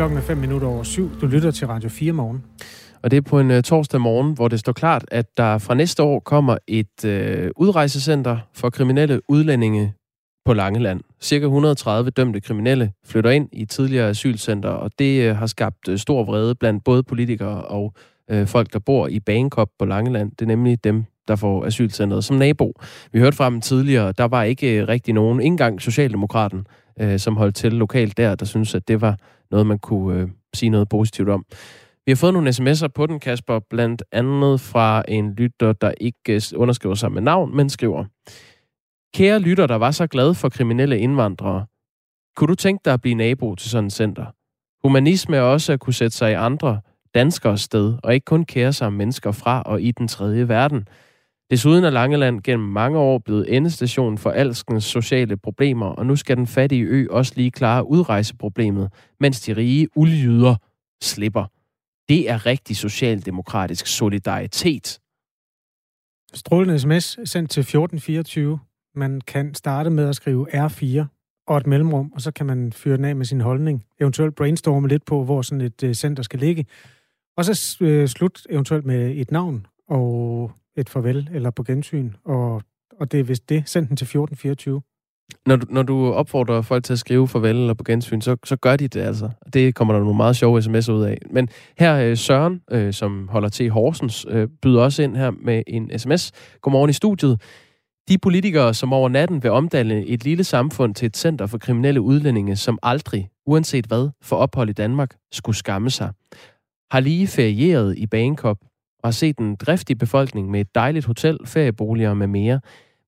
Klokken er 5 minutter over syv. Du lytter til Radio 4 morgen. Og det er på en uh, torsdag morgen, hvor det står klart, at der fra næste år kommer et uh, udrejsecenter for kriminelle udlændinge på Langeland. Cirka 130 dømte kriminelle flytter ind i tidligere asylcenter, og det uh, har skabt uh, stor vrede blandt både politikere og uh, folk, der bor i Bangkok på Langeland. Det er nemlig dem, der får asylcentret som nabo. Vi hørte fra dem tidligere, der var ikke uh, rigtig nogen, ikke engang Socialdemokraten, øh, som holdt til lokalt der, der synes at det var noget, man kunne øh, sige noget positivt om. Vi har fået nogle sms'er på den, Kasper, blandt andet fra en lytter, der ikke øh, underskriver sig med navn, men skriver, Kære lytter, der var så glad for kriminelle indvandrere, kunne du tænke dig at blive nabo til sådan et center? Humanisme er også at kunne sætte sig i andre danskers sted, og ikke kun kære sig om mennesker fra og i den tredje verden. Desuden er Langeland gennem mange år blevet endestation for alskens sociale problemer, og nu skal den fattige ø også lige klare udrejseproblemet, mens de rige ulyder slipper. Det er rigtig socialdemokratisk solidaritet. Strålende sms sendt til 1424. Man kan starte med at skrive R4 og et mellemrum, og så kan man fyre den af med sin holdning. Eventuelt brainstorme lidt på, hvor sådan et øh, center skal ligge. Og så øh, slut eventuelt med et navn og et farvel eller på gensyn. Og, og det er vist det. Send den til 1424. Når du, når du opfordrer folk til at skrive farvel eller på gensyn, så, så gør de det altså. Det kommer der nogle meget sjove sms'er ud af. Men her øh, Søren, øh, som holder til Horsens, øh, byder også ind her med en sms. Godmorgen i studiet. De politikere, som over natten vil omdanne et lille samfund til et center for kriminelle udlændinge, som aldrig, uanset hvad, for ophold i Danmark, skulle skamme sig, har lige ferieret i Bangkok og har set en driftig befolkning med et dejligt hotel, ferieboliger med mere,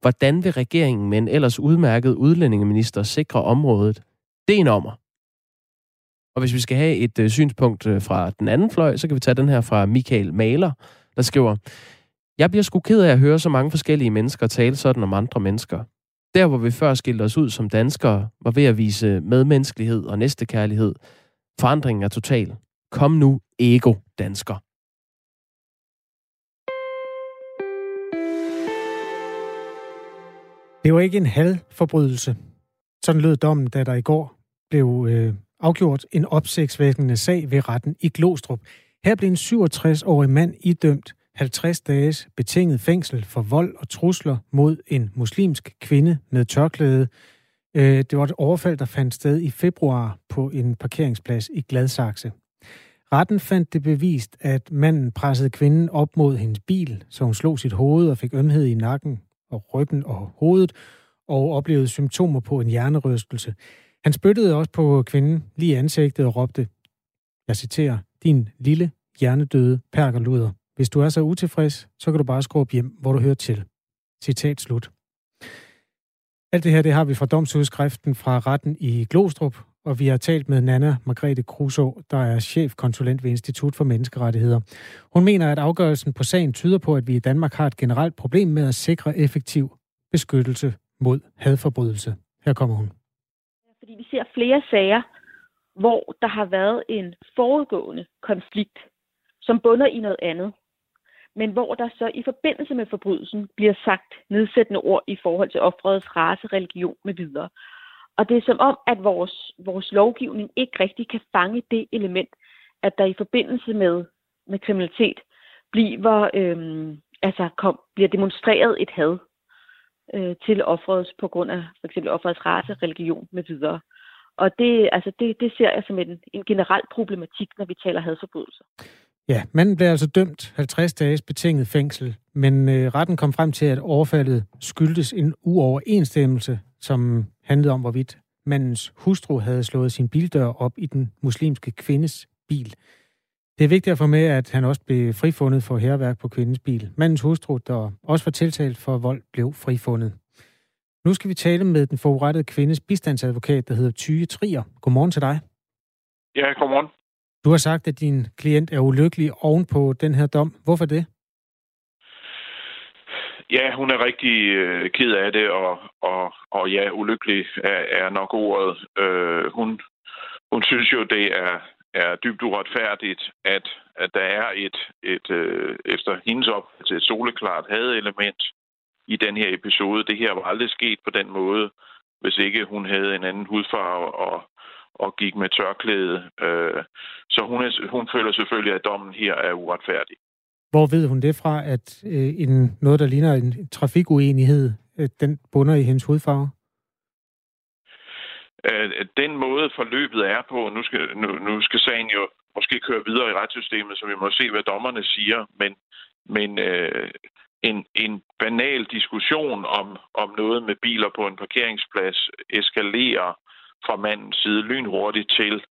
Hvordan vil regeringen med en ellers udmærket udlændingeminister sikre området? Det er en ommer. Og hvis vi skal have et øh, synspunkt øh, fra den anden fløj, så kan vi tage den her fra Michael Maler, der skriver, Jeg bliver sgu ked af at høre så mange forskellige mennesker tale sådan om andre mennesker. Der, hvor vi før skilte os ud som danskere, var ved at vise medmenneskelighed og næstekærlighed. Forandringen er total. Kom nu, ego-dansker. Det var ikke en halvforbrydelse. Sådan lød dommen, da der i går blev øh, afgjort en opsigtsvækkende sag ved retten i Glostrup. Her blev en 67-årig mand idømt 50 dages betinget fængsel for vold og trusler mod en muslimsk kvinde med tørklæde. Øh, det var et overfald, der fandt sted i februar på en parkeringsplads i Gladsaxe. Retten fandt det bevist, at manden pressede kvinden op mod hendes bil, så hun slog sit hoved og fik ømhed i nakken og ryggen og hovedet, og oplevede symptomer på en hjernerystelse. Han spyttede også på kvinden lige i ansigtet og råbte, jeg citerer, din lille hjernedøde perkerluder. Hvis du er så utilfreds, så kan du bare skrue hjem, hvor du hører til. Citat slut. Alt det her, det har vi fra domsudskriften fra retten i Glostrup, og vi har talt med Nana Margrethe Kruså, der er chefkonsulent ved Institut for Menneskerettigheder. Hun mener, at afgørelsen på sagen tyder på, at vi i Danmark har et generelt problem med at sikre effektiv beskyttelse mod hadforbrydelse. Her kommer hun. Fordi vi ser flere sager, hvor der har været en forudgående konflikt, som bunder i noget andet, men hvor der så i forbindelse med forbrydelsen bliver sagt nedsættende ord i forhold til offrets race, religion med videre. Og det er som om, at vores, vores lovgivning ikke rigtig kan fange det element, at der i forbindelse med, med kriminalitet bliver, øhm, altså kom, bliver demonstreret et had øh, til offeret på grund af for eksempel offerets race, religion med videre. Og det, altså det, det ser jeg som en, en generel problematik, når vi taler hadforbrydelser. Ja, manden blev altså dømt 50 dages betinget fængsel, men øh, retten kom frem til, at overfaldet skyldtes en uoverensstemmelse, som handlede om, hvorvidt mandens hustru havde slået sin bildør op i den muslimske kvindes bil. Det er vigtigt at få med, at han også blev frifundet for herværk på kvindens bil. Mandens hustru, der også var tiltalt for vold, blev frifundet. Nu skal vi tale med den forurettede kvindes bistandsadvokat, der hedder Tyge Trier. Godmorgen til dig. Ja, godmorgen. Du har sagt, at din klient er ulykkelig oven på den her dom. Hvorfor det? Ja, hun er rigtig øh, ked af det, og, og, og ja, ulykkelig er, er nok ordet. Øh, hun, hun synes jo, det er, er dybt uretfærdigt, at, at der er et, et øh, efter hendes opfattelse, et soleklart hadelement i den her episode. Det her var aldrig sket på den måde, hvis ikke hun havde en anden hudfarve og, og gik med tørklæde. Øh, så hun, er, hun føler selvfølgelig, at dommen her er uretfærdig. Hvor ved hun det fra, at øh, en, noget, der ligner en trafikuenighed, øh, den bunder i hendes hudfarve? Øh, den måde forløbet er på, nu skal, nu, nu skal sagen jo måske køre videre i retssystemet, så vi må se, hvad dommerne siger, men, men øh, en, en banal diskussion om, om noget med biler på en parkeringsplads eskalerer fra mandens side lynhurtigt til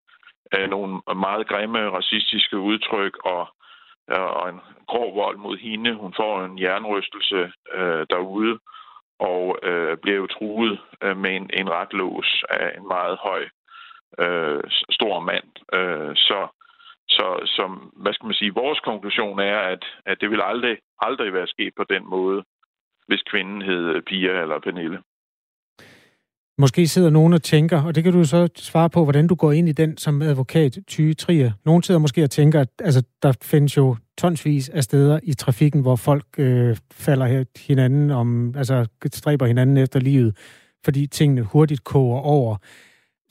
øh, nogle meget grimme racistiske udtryk og, Øh, og en grov vold mod hende. Hun får en jernrystelse øh, derude og øh, bliver jo truet øh, med en, en retlås af en meget høj, øh, stor mand. Øh, så så som, hvad skal man sige, vores konklusion er, at, at det vil aldrig, aldrig være sket på den måde, hvis kvinden hed Pia eller Pernille. Måske sidder nogen og tænker, og det kan du så svare på, hvordan du går ind i den som advokat, Tyge Trier. Nogen sidder måske og tænker, at altså, der findes jo tonsvis af steder i trafikken, hvor folk øh, falder hinanden om, altså stræber hinanden efter livet, fordi tingene hurtigt koger over.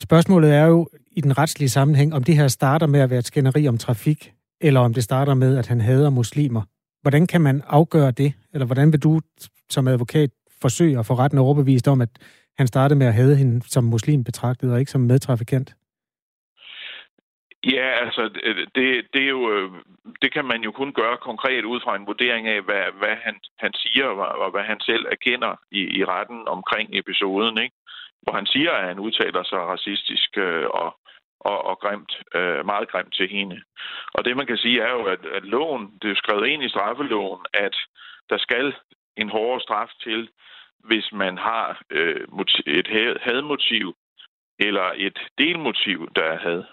Spørgsmålet er jo i den retslige sammenhæng, om det her starter med at være et skænderi om trafik, eller om det starter med, at han hader muslimer. Hvordan kan man afgøre det? Eller hvordan vil du som advokat forsøge at få retten overbevist om, at han startede med at hade hende som muslim betragtet, og ikke som medtrafikant? Ja, altså, øh, det, det, er jo, øh, det kan man jo kun gøre konkret ud fra en vurdering af, hvad, hvad han, han siger, og hvad han selv erkender i, i retten omkring episoden. Ikke? hvor han siger, at han udtaler sig racistisk øh, og, og, og grimt, øh, meget grimt til hende. Og det man kan sige er jo, at, at loven, det er skrevet ind i straffeloven, at der skal en hårdere straf til, hvis man har øh, et hadmotiv eller et delmotiv, der er had.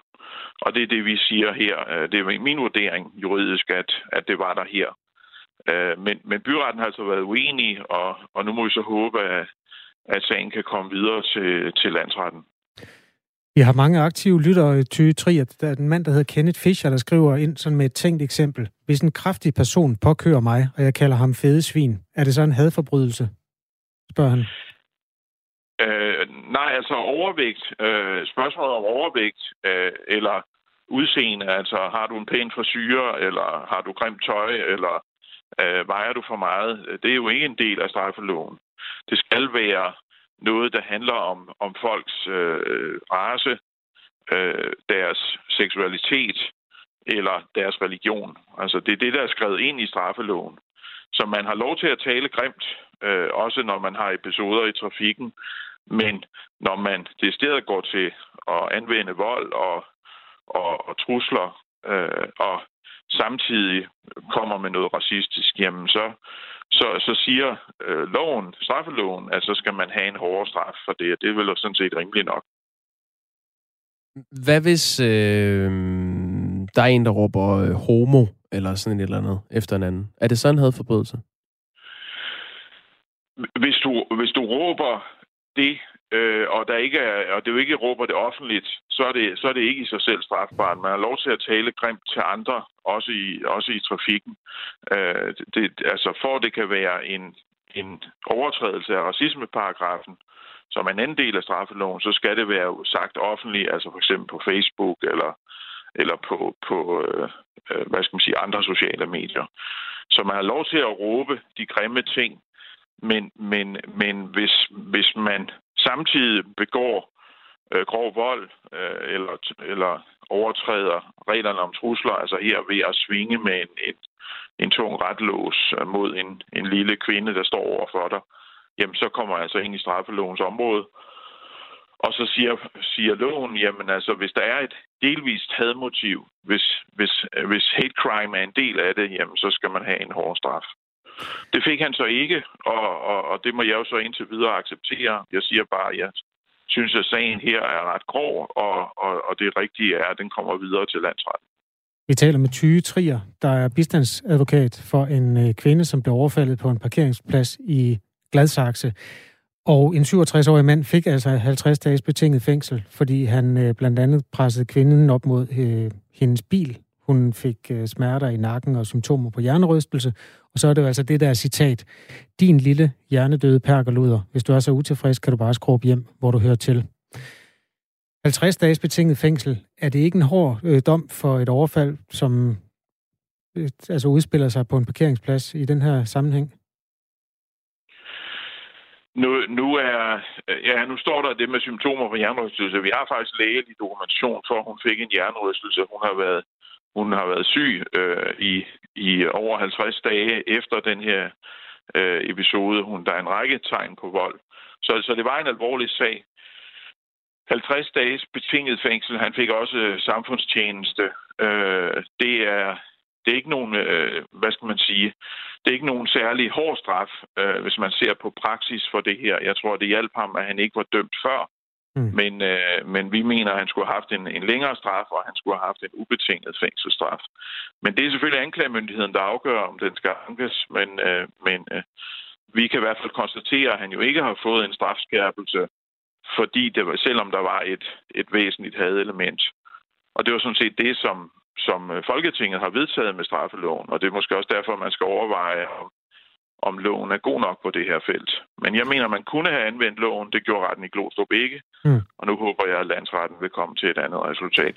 Og det er det, vi siger her. Øh, det er min vurdering juridisk, at, at det var der her. Øh, men, men byretten har altså været uenig, og, og nu må vi så håbe, at, at sagen kan komme videre til, til landsretten. Vi har mange aktive lyttere, Ty Trier. Der er en mand, der hedder Kenneth Fischer, der skriver ind sådan med et tænkt eksempel. Hvis en kraftig person påkører mig, og jeg kalder ham fede svin, er det så en hadforbrydelse? Spørger han. Øh, nej, altså overvægt. Øh, spørgsmålet om overvægt øh, eller udseende, altså har du en pæn frisyre, eller har du grimt tøj, eller øh, vejer du for meget, øh, det er jo ikke en del af straffeloven. Det skal være noget, der handler om, om folks øh, race, øh, deres seksualitet eller deres religion. Altså det er det, der er skrevet ind i straffeloven. Så man har lov til at tale grimt, øh, også når man har episoder i trafikken. Men når man det stedet går til at anvende vold og, og, og trusler, øh, og samtidig kommer med noget racistisk, jamen så, så, så siger øh, loven, straffeloven, at så skal man have en hårdere straf for det, og det er vel sådan set rimeligt nok. Hvad hvis øh, der er en, der råber øh, homo, eller sådan et eller andet, efter en anden? Er det sådan en hadforbrydelse? Hvis du, hvis du råber det øh, og der ikke er, og det jo ikke råber det offentligt, så er det, så er det ikke i sig selv strafbart. Man har lov til at tale grimt til andre, også i, også i trafikken. Øh, det, altså for det kan være en, en overtrædelse af racismeparagrafen, som er en anden del af straffeloven, så skal det være sagt offentligt, altså for eksempel på Facebook eller, eller på, på øh, øh hvad skal man sige, andre sociale medier. Så man har lov til at råbe de grimme ting, men, men, men hvis, hvis man samtidig begår øh, grov vold øh, eller, eller overtræder reglerne om trusler, altså her ved at svinge med en, en, en tung retlås øh, mod en, en lille kvinde, der står over for dig, jamen så kommer altså ind i straffelovens område. Og så siger, siger loven, jamen altså, hvis der er et delvist hadmotiv, hvis, hvis, øh, hvis hate crime er en del af det, jamen så skal man have en hård straf. Det fik han så ikke, og, og, og det må jeg jo så indtil videre acceptere. Jeg siger bare, at jeg synes, at sagen her er ret grov, og, og, og det rigtige er, at den kommer videre til landsretten. Vi taler med Tyge Trier, der er bistandsadvokat for en øh, kvinde, som blev overfaldet på en parkeringsplads i Gladsaxe. Og en 67-årig mand fik altså 50 dages betinget fængsel, fordi han øh, blandt andet pressede kvinden op mod øh, hendes bil hun fik øh, smerter i nakken og symptomer på hjernerystelse. Og så er det jo altså det der citat. Din lille hjernedøde perkerluder. Hvis du er så utilfreds, kan du bare skrue hjem, hvor du hører til. 50 dages betinget fængsel, er det ikke en hård øh, dom for et overfald, som øh, altså udspiller sig på en parkeringsplads i den her sammenhæng? Nu, nu, er, øh, ja, nu står der det med symptomer på hjernerystelse. Vi har faktisk lægelig dokumentation for, at hun fik en hjernerystelse. Hun har været, hun har været syg øh, i, i over 50 dage efter den her øh, episode. Hun, der er en række tegn på vold. Så, så det var en alvorlig sag. 50 dages betinget fængsel. Han fik også øh, samfundstjeneste. Øh, det er det er ikke nogen, øh, hvad skal man sige, det er ikke nogen særlig hård straf, øh, hvis man ser på praksis for det her. Jeg tror, det hjalp ham, at han ikke var dømt før. Mm. Men, øh, men vi mener, at han skulle have haft en, en længere straf, og han skulle have haft en ubetinget fængselsstraf. Men det er selvfølgelig anklagemyndigheden, der afgør, om den skal ankes. Men, øh, men øh, vi kan i hvert fald konstatere, at han jo ikke har fået en strafskærpelse, fordi det var, selvom der var et, et væsentligt hadelement. Og det var sådan set det, som, som øh, Folketinget har vedtaget med straffeloven, og det er måske også derfor, man skal overveje, om, om loven er god nok på det her felt. Men jeg mener, man kunne have anvendt loven. Det gjorde retten i Glostrup ikke. Mm. Og nu håber jeg, at landsretten vil komme til et andet resultat.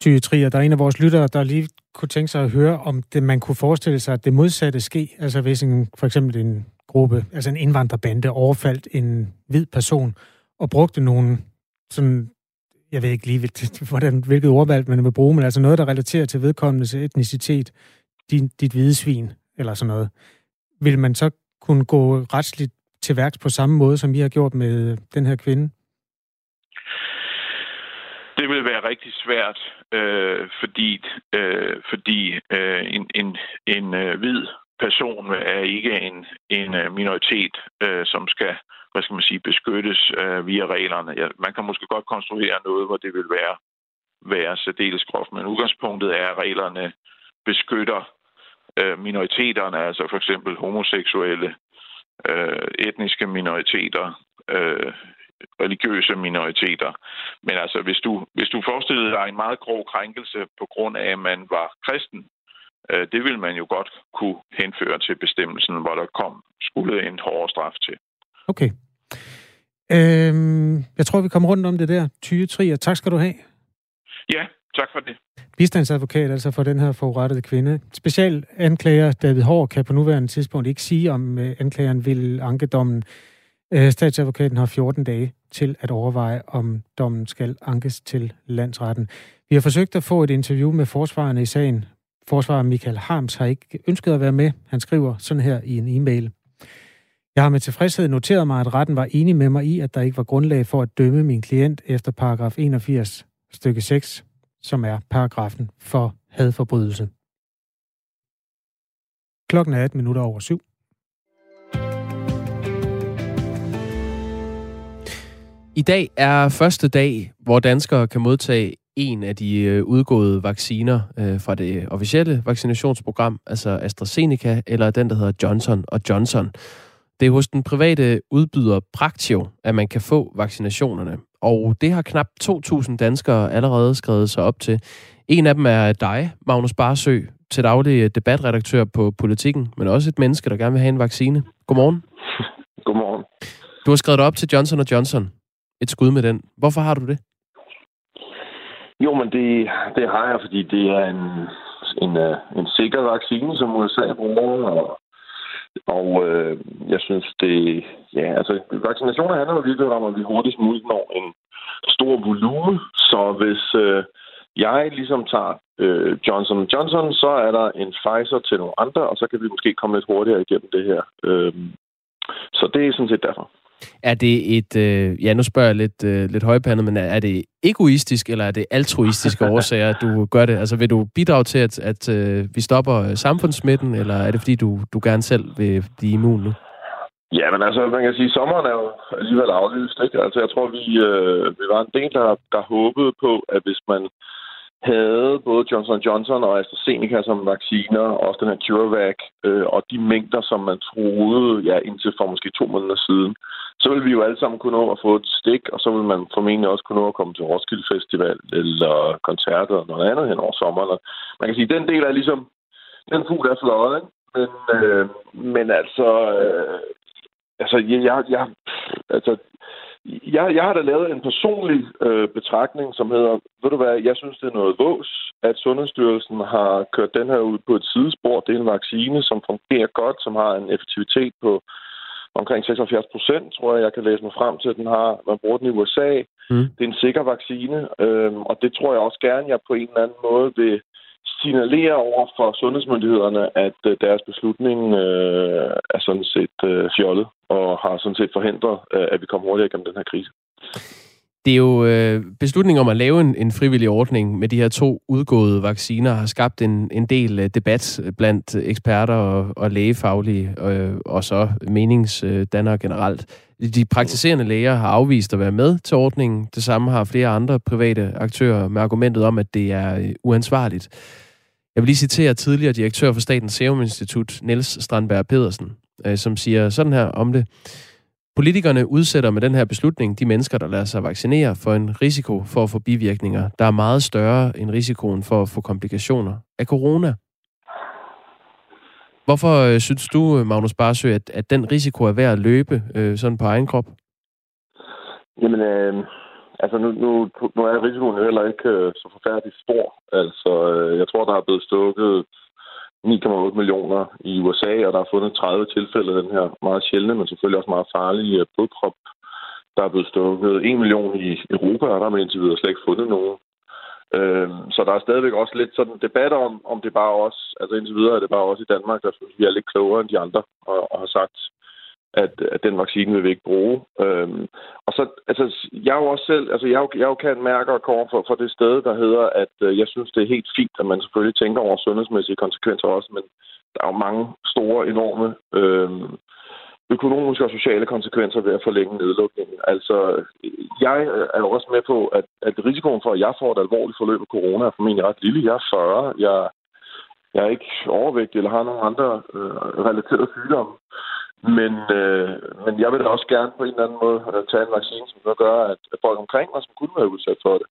Tyge Trier, der er en af vores lyttere, der lige kunne tænke sig at høre, om det, man kunne forestille sig, at det modsatte ske. Altså hvis en, for eksempel en gruppe, altså en indvandrerbande, overfaldt en hvid person og brugte nogle sådan jeg ved ikke lige, hvordan, hvilket ordvalg man vil bruge, men altså noget, der relaterer til vedkommendes etnicitet, din, dit hvide svin, eller sådan noget. Vil man så kunne gå retsligt til værks på samme måde, som vi har gjort med den her kvinde? Det vil være rigtig svært, øh, fordi, øh, fordi øh, en, en, en øh, hvid person er ikke en, en øh, minoritet, øh, som skal hvad skal man sige, beskyttes øh, via reglerne. Ja, man kan måske godt konstruere noget, hvor det vil være, være særdeles groft, men udgangspunktet er, at reglerne beskytter øh, minoriteterne, altså for eksempel homoseksuelle, øh, etniske minoriteter, øh, religiøse minoriteter. Men altså, hvis du, hvis du forestillede dig en meget grov krænkelse på grund af, at man var kristen, øh, det vil man jo godt kunne henføre til bestemmelsen, hvor der kom skulle en hårdere straf til. Okay. Øhm, jeg tror, vi kommer rundt om det der. Tyge Trier, tak skal du have. Ja, tak for det. Bistandsadvokat altså for den her forurettede kvinde. Specialanklager David Hård kan på nuværende tidspunkt ikke sige, om øh, anklageren vil ankedommen. dommen. Øh, statsadvokaten har 14 dage til at overveje, om dommen skal ankes til landsretten. Vi har forsøgt at få et interview med forsvarerne i sagen. Forsvarer Michael Harms har ikke ønsket at være med. Han skriver sådan her i en e-mail. Jeg har med tilfredshed noteret mig, at retten var enig med mig i, at der ikke var grundlag for at dømme min klient efter paragraf 81 stykke 6, som er paragrafen for hadforbrydelse. Klokken er 18 minutter over syv. I dag er første dag, hvor danskere kan modtage en af de øh, udgåede vacciner øh, fra det officielle vaccinationsprogram, altså AstraZeneca, eller den, der hedder Johnson Johnson. Det er hos den private udbyder Praktio, at man kan få vaccinationerne. Og det har knap 2.000 danskere allerede skrevet sig op til. En af dem er dig, Magnus Barsø, til daglig debatredaktør på Politikken, men også et menneske, der gerne vil have en vaccine. Godmorgen. Godmorgen. Du har skrevet op til Johnson Johnson. Et skud med den. Hvorfor har du det? Jo, men det, det har jeg, fordi det er en, en, øh, en sikker vaccine, som USA bruger, og og øh, jeg synes, det... Ja, altså, vaccinationer handler jo virkelig om, at vi hurtigst muligt når en stor volumen. Så hvis øh, jeg ligesom tager øh, Johnson Johnson, så er der en Pfizer til nogle andre, og så kan vi måske komme lidt hurtigere igennem det her. Øh, så det er sådan set derfor. Er det et, øh, ja nu spørger jeg lidt, øh, lidt højpandet, men er, er det egoistisk, eller er det altruistiske årsager, at du gør det? Altså vil du bidrage til, at, at øh, vi stopper øh, samfundssmitten, eller er det fordi, du, du gerne selv vil blive immun nu? Ja, men altså, man kan sige, at sommeren er jo alligevel aflyst, ikke? Altså, jeg tror, vi, øh, vi var en del, der, der håbede på, at hvis man havde både Johnson Johnson og AstraZeneca som vacciner, også den her CureVac, øh, og de mængder, som man troede ja, indtil for måske to måneder siden, så ville vi jo alle sammen kunne nå at få et stik, og så ville man formentlig også kunne nå at komme til Roskilde Festival eller koncerter eller noget andet hen over sommeren. Man kan sige, at den del er ligesom, den fugl er fløjet, ikke? Men, øh, men altså, øh, altså, jeg, jeg, altså, jeg, jeg har da lavet en personlig øh, betragtning, som hedder, ved du hvad, jeg synes, det er noget vås, at Sundhedsstyrelsen har kørt den her ud på et sidespor. Det er en vaccine, som fungerer godt, som har en effektivitet på omkring 76 procent, tror jeg, jeg kan læse mig frem til, at den har. Man bruger den i USA. Mm. Det er en sikker vaccine, øh, og det tror jeg også gerne, jeg på en eller anden måde vil signalere over for sundhedsmyndighederne, at øh, deres beslutning øh, er sådan set øh, fjollet og har sådan set forhindret, øh, at vi kommer hurtigere igennem den her krise. Det er jo øh, beslutningen om at lave en, en frivillig ordning med de her to udgåede vacciner har skabt en, en del øh, debat blandt eksperter og, og lægefaglige øh, og så meningsdannere generelt. De praktiserende læger har afvist at være med til ordningen. Det samme har flere andre private aktører med argumentet om, at det er øh, uansvarligt. Jeg vil lige citere tidligere direktør for Statens Serum Institut, Niels Strandberg Pedersen, øh, som siger sådan her om det. Politikerne udsætter med den her beslutning de mennesker, der lader sig vaccinere for en risiko for at få bivirkninger, der er meget større end risikoen for at få komplikationer af corona. Hvorfor øh, synes du, øh, Magnus Barsø, at, at den risiko er værd at løbe øh, sådan på egen krop? Jamen, øh, altså nu, nu, nu er risikoen heller ikke øh, så forfærdeligt stor. Altså, øh, jeg tror, der er blevet stukket 9,8 millioner i USA, og der er fundet 30 tilfælde af den her meget sjældne, men selvfølgelig også meget farlige øh, blodprop. Der er blevet stukket 1 million i Europa, og der har man indtil videre slet ikke fundet nogen. Øh, så der er stadigvæk også lidt sådan debat om, om det bare også, altså indtil videre er det bare også i Danmark, der synes, vi er lidt klogere end de andre, og, og har sagt, at, at den vaccine vil vi ikke bruge. Øhm, og så, altså, jeg er jo også selv, altså, jeg, jeg kan mærke og kommer for, for det sted, der hedder, at øh, jeg synes, det er helt fint, at man selvfølgelig tænker over sundhedsmæssige konsekvenser også, men der er jo mange store, enorme øhm, økonomiske og sociale konsekvenser ved at forlænge nedlukningen. Altså, jeg er jo også med på, at, at risikoen for, at jeg får et alvorligt forløb af corona, er formentlig ret lille. Jeg er 40, jeg, jeg er ikke overvægtig eller har nogen andre øh, relaterede sygdomme. Men, øh, men jeg vil da også gerne på en eller anden måde øh, tage en vaccine, som kan gøre, at, at folk omkring mig, som kunne være udsat for det,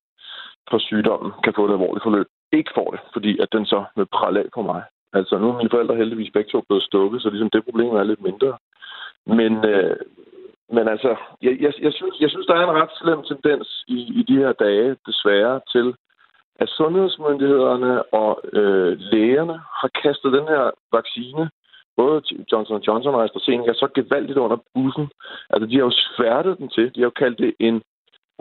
for sygdommen, kan få et alvorligt forløb. Ikke får det, fordi at den så vil prale af på mig. Altså nu er mine forældre heldigvis begge to blevet stukket, så ligesom det problem er lidt mindre. Men, øh, men altså, jeg, jeg, jeg, synes, jeg synes, der er en ret slem tendens i, i de her dage, desværre, til at sundhedsmyndighederne og øh, lægerne har kastet den her vaccine, både Johnson Johnson og AstraZeneca, så gevaldigt under bussen. Altså, de har jo sværtet den til. De har jo kaldt det en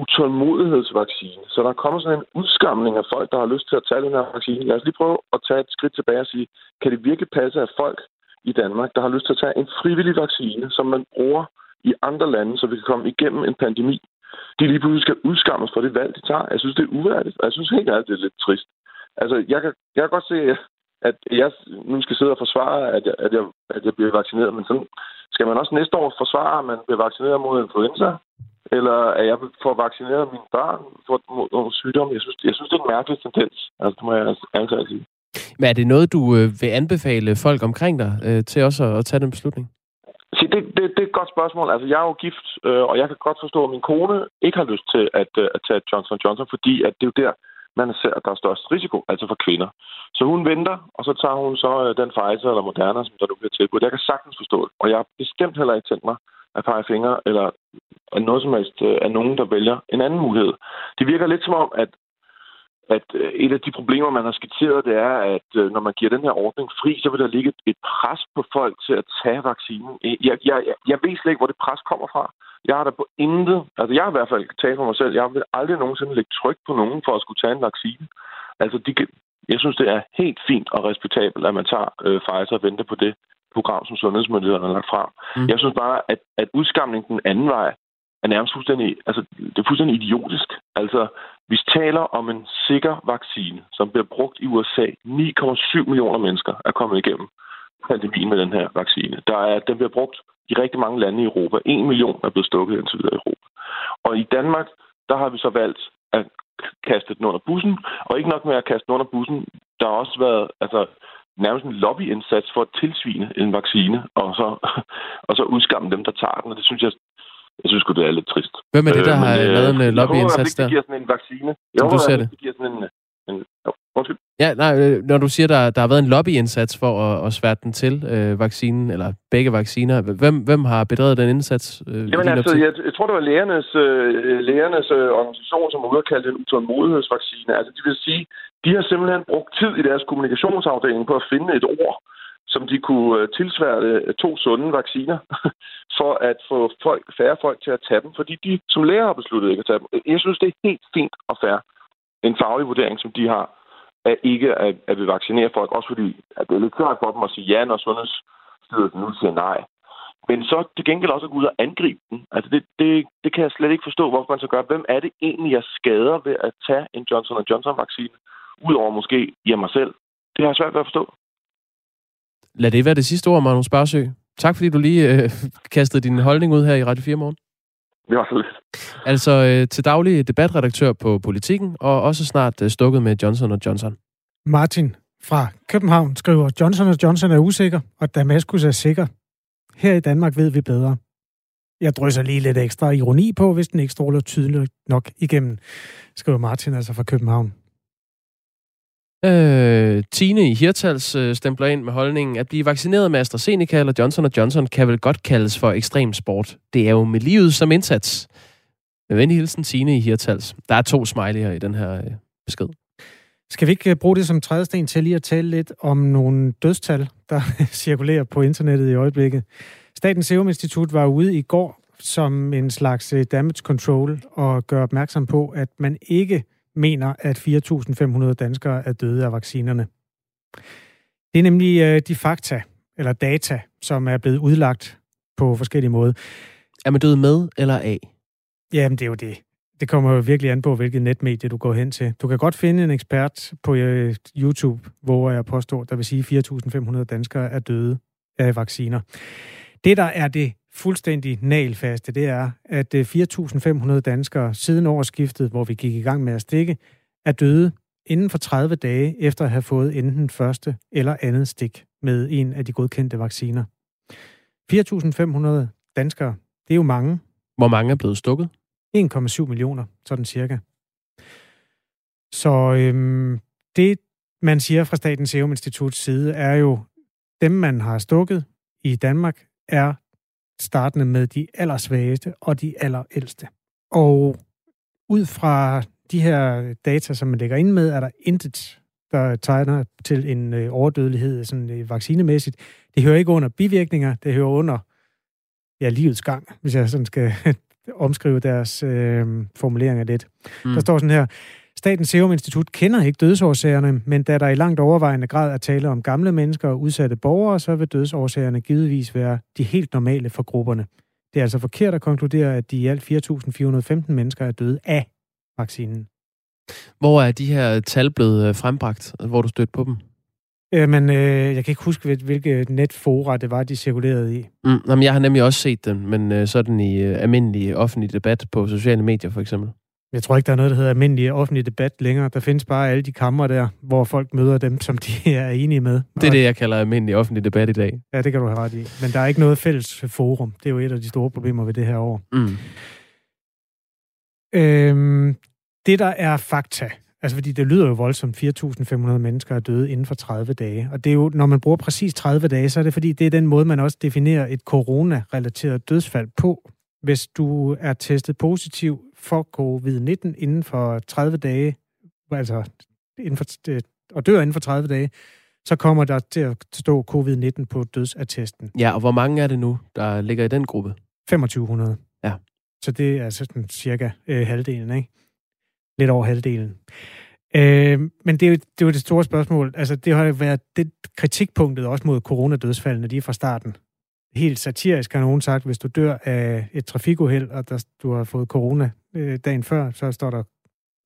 utålmodighedsvaccine. Så der kommer sådan en udskamning af folk, der har lyst til at tage den her vaccine. Lad os lige prøve at tage et skridt tilbage og sige, kan det virkelig passe, at folk i Danmark, der har lyst til at tage en frivillig vaccine, som man bruger i andre lande, så vi kan komme igennem en pandemi. De lige pludselig skal udskammes for det valg, de tager. Jeg synes, det er uværdigt, og jeg synes helt ærligt, det er lidt trist. Altså, jeg kan, jeg kan godt se, at jeg nu skal sidde og forsvare, at jeg, at jeg, at jeg bliver vaccineret, men sådan skal man også næste år forsvare, at man bliver vaccineret mod influenza, eller at jeg får vaccineret mine børn for, mod, mod sygdom. Jeg synes, jeg synes, det er en mærkelig tendens. Altså, det må jeg altså sige. Men er det noget, du øh, vil anbefale folk omkring dig øh, til også at, at tage den beslutning? Se, det, det, det er et godt spørgsmål. Altså, jeg er jo gift, øh, og jeg kan godt forstå, at min kone ikke har lyst til at, øh, at tage Johnson Johnson, fordi at det er jo der, man ser, at der er størst risiko, altså for kvinder. Så hun venter, og så tager hun så øh, den Pfizer eller Moderna, som der nu bliver tilbudt. Jeg kan sagtens forstå det, og jeg har bestemt heller ikke tænkt mig at pege fingre, eller øh, noget som helst øh, af nogen, der vælger en anden mulighed. Det virker lidt som om, at at et af de problemer, man har skitseret, det er, at når man giver den her ordning fri, så vil der ligge et pres på folk til at tage vaccinen. Jeg, jeg, jeg ved slet ikke, hvor det pres kommer fra. Jeg har da på intet, altså jeg har i hvert fald talt for mig selv, jeg vil aldrig nogensinde lægge tryk på nogen for at skulle tage en vaccine. Altså, de, jeg synes, det er helt fint og respektabelt, at man tager øh, Pfizer og venter på det program, som sundhedsmyndighederne har lagt frem. Mm. Jeg synes bare, at, at udskamningen den anden vej er nærmest fuldstændig, altså, det er fuldstændig idiotisk. Altså, vi taler om en sikker vaccine, som bliver brugt i USA. 9,7 millioner mennesker er kommet igennem pandemien med den her vaccine. Der er, den bliver brugt i rigtig mange lande i Europa. 1 million er blevet stukket indtil videre i Europa. Og i Danmark, der har vi så valgt at kaste den under bussen, og ikke nok med at kaste den under bussen, der har også været altså, nærmest en lobbyindsats for at tilsvine en vaccine, og så, og så udskamme dem, der tager den, og det synes jeg jeg synes det er lidt trist. Hvem er det, der øh, har men, lavet en øh, lobbyindsats der? Det giver sådan en vaccine. Jo, du ser det? det giver sådan en... en jo, undskyld. Ja, nej, øh, når du siger, der, der har været en lobbyindsats for at, at sværte den til øh, vaccinen, eller begge vacciner, hvem, hvem har bedrevet den indsats? Øh, Jamen altså, jeg, jeg tror, det var lægernes, øh, lægernes øh, organisation, som det en utålmodighedsvaccine. Altså, de vil sige, de har simpelthen brugt tid i deres kommunikationsafdeling på at finde et ord, som de kunne øh, tilsværte øh, to sunde vacciner, for at få folk, færre folk til at tage dem, fordi de som læger har besluttet ikke at tage dem. Jeg synes, det er helt fint og fair. En faglig vurdering, som de har at ikke at, at vi vaccinerer folk, også fordi at det er lidt klart for dem at sige ja, når Sundhedsstyrelsen nu siger nej. Men så til gengæld også at gå ud og angribe den. Altså det, det, det kan jeg slet ikke forstå, hvorfor man så gør. Hvem er det egentlig, jeg skader ved at tage en Johnson Johnson-vaccine? Udover måske jeg mig selv. Det har jeg svært ved at forstå. Lad det være det sidste ord, Magnus Barsø. Tak fordi du lige øh, kastede din holdning ud her i Radio 4 morgen. Det var så lidt. Altså øh, til daglig debatredaktør på Politiken, og også snart øh, stukket med Johnson Johnson. Martin fra København skriver, Johnson Johnson er usikker, og Damaskus er sikker. Her i Danmark ved vi bedre. Jeg drysser lige lidt ekstra ironi på, hvis den ikke stråler tydeligt nok igennem, skriver Martin altså fra København. Øh, Tine i Hirtals øh, stempler ind med holdningen, at blive vaccineret med AstraZeneca eller Johnson Johnson kan vel godt kaldes for ekstrem sport. Det er jo med livet som indsats. Med venlig hilsen Tine i Hirtals. Der er to smiley'er i den her øh, besked. Skal vi ikke øh, bruge det som trædesten til lige at tale lidt om nogle dødstal, der cirkulerer på internettet i øjeblikket? Statens Serum Institut var ude i går som en slags øh, damage control og gør opmærksom på, at man ikke mener, at 4.500 danskere er døde af vaccinerne. Det er nemlig øh, de fakta, eller data, som er blevet udlagt på forskellige måder. Er man død med eller af? Jamen, det er jo det. Det kommer jo virkelig an på, hvilket netmedie du går hen til. Du kan godt finde en ekspert på øh, YouTube, hvor jeg påstår, der vil sige, at 4.500 danskere er døde af vacciner. Det, der er det fuldstændig nalfaste, det er, at 4.500 øh, danskere siden årsskiftet, hvor vi gik i gang med at stikke, er døde inden for 30 dage efter at have fået enten første eller andet stik med en af de godkendte vacciner. 4.500 danskere, det er jo mange. Hvor mange er blevet stukket? 1,7 millioner, sådan cirka. Så øhm, det, man siger fra Statens Serum Instituts side, er jo, dem man har stukket i Danmark, er startende med de allersvageste og de allerældste. Og ud fra de her data, som man lægger ind med, er der intet, der tegner til en øh, overdødelighed sådan øh, vaccinemæssigt. Det hører ikke under bivirkninger, det hører under ja, livets gang, hvis jeg sådan skal omskrive deres øh, formuleringer lidt. Mm. Der står sådan her, Statens Serum Institut kender ikke dødsårsagerne, men da der i langt overvejende grad er tale om gamle mennesker og udsatte borgere, så vil dødsårsagerne givetvis være de helt normale for grupperne. Det er altså forkert at konkludere, at de i alt 4.415 mennesker er døde af vaccinen. Hvor er de her tal blevet øh, frembragt? Hvor du stødt på dem? Øh, men øh, jeg kan ikke huske, hvilke netfora det var, de cirkulerede i. Mm, jamen, jeg har nemlig også set den, men øh, sådan i øh, almindelig offentlig debat på sociale medier for eksempel. Jeg tror ikke, der er noget, der hedder almindelig offentlig debat længere. Der findes bare alle de kammer der, hvor folk møder dem, som de er enige med. Det er det, jeg kalder almindelig offentlig debat i dag. Ja, det kan du have ret i. Men der er ikke noget fælles forum. Det er jo et af de store problemer ved det her år. Mm. Øhm, det, der er fakta, altså fordi det lyder jo voldsomt, 4.500 mennesker er døde inden for 30 dage. Og det er jo, når man bruger præcis 30 dage, så er det fordi, det er den måde, man også definerer et corona-relateret dødsfald på. Hvis du er testet positiv for covid-19 inden for 30 dage, altså inden for, og dør inden for 30 dage, så kommer der til at stå covid-19 på dødsattesten. Ja, og hvor mange er det nu, der ligger i den gruppe? 2500. Ja. Så det er sådan cirka øh, halvdelen, ikke? Lidt over halvdelen. Øh, men det er, jo, det er jo det store spørgsmål. Altså, det har været det kritikpunktet også mod coronadødsfaldene, de er fra starten helt satirisk har nogen sagt, hvis du dør af et trafikuheld, og der, du har fået corona øh, dagen før, så står der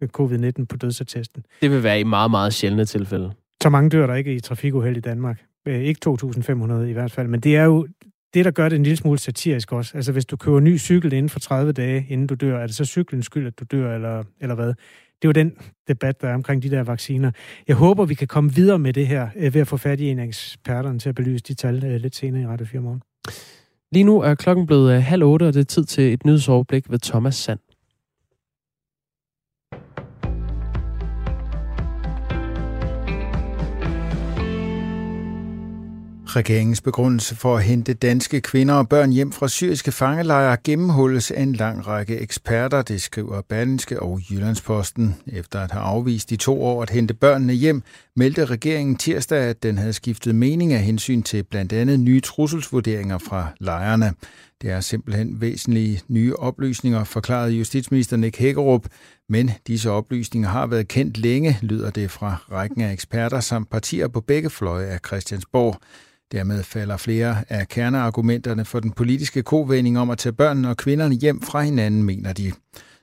covid-19 på dødsattesten. Det vil være i meget, meget sjældne tilfælde. Så mange dør der ikke i trafikuheld i Danmark. Øh, ikke 2.500 i hvert fald, men det er jo det, der gør det en lille smule satirisk også. Altså, hvis du køber ny cykel inden for 30 dage, inden du dør, er det så cyklens skyld, at du dør, eller, eller hvad? Det er jo den debat, der er omkring de der vacciner. Jeg håber, vi kan komme videre med det her, øh, ved at få fat i en af eksperterne til at belyse de tal øh, lidt senere i Radio 4 morgen. Lige nu er klokken blevet øh, halv otte, og det er tid til et nyhedsoverblik ved Thomas Sand. Regeringens begrundelse for at hente danske kvinder og børn hjem fra syriske fangelejre gennemhulles af en lang række eksperter, det skriver Berlinske og Jyllandsposten. Efter at have afvist i to år at hente børnene hjem, meldte regeringen tirsdag, at den havde skiftet mening af hensyn til blandt andet nye trusselsvurderinger fra lejrene. Det er simpelthen væsentlige nye oplysninger, forklarede justitsminister Nick Hækkerup, men disse oplysninger har været kendt længe, lyder det fra rækken af eksperter samt partier på begge fløje af Christiansborg. Dermed falder flere af kerneargumenterne for den politiske kovending om at tage børnene og kvinderne hjem fra hinanden, mener de.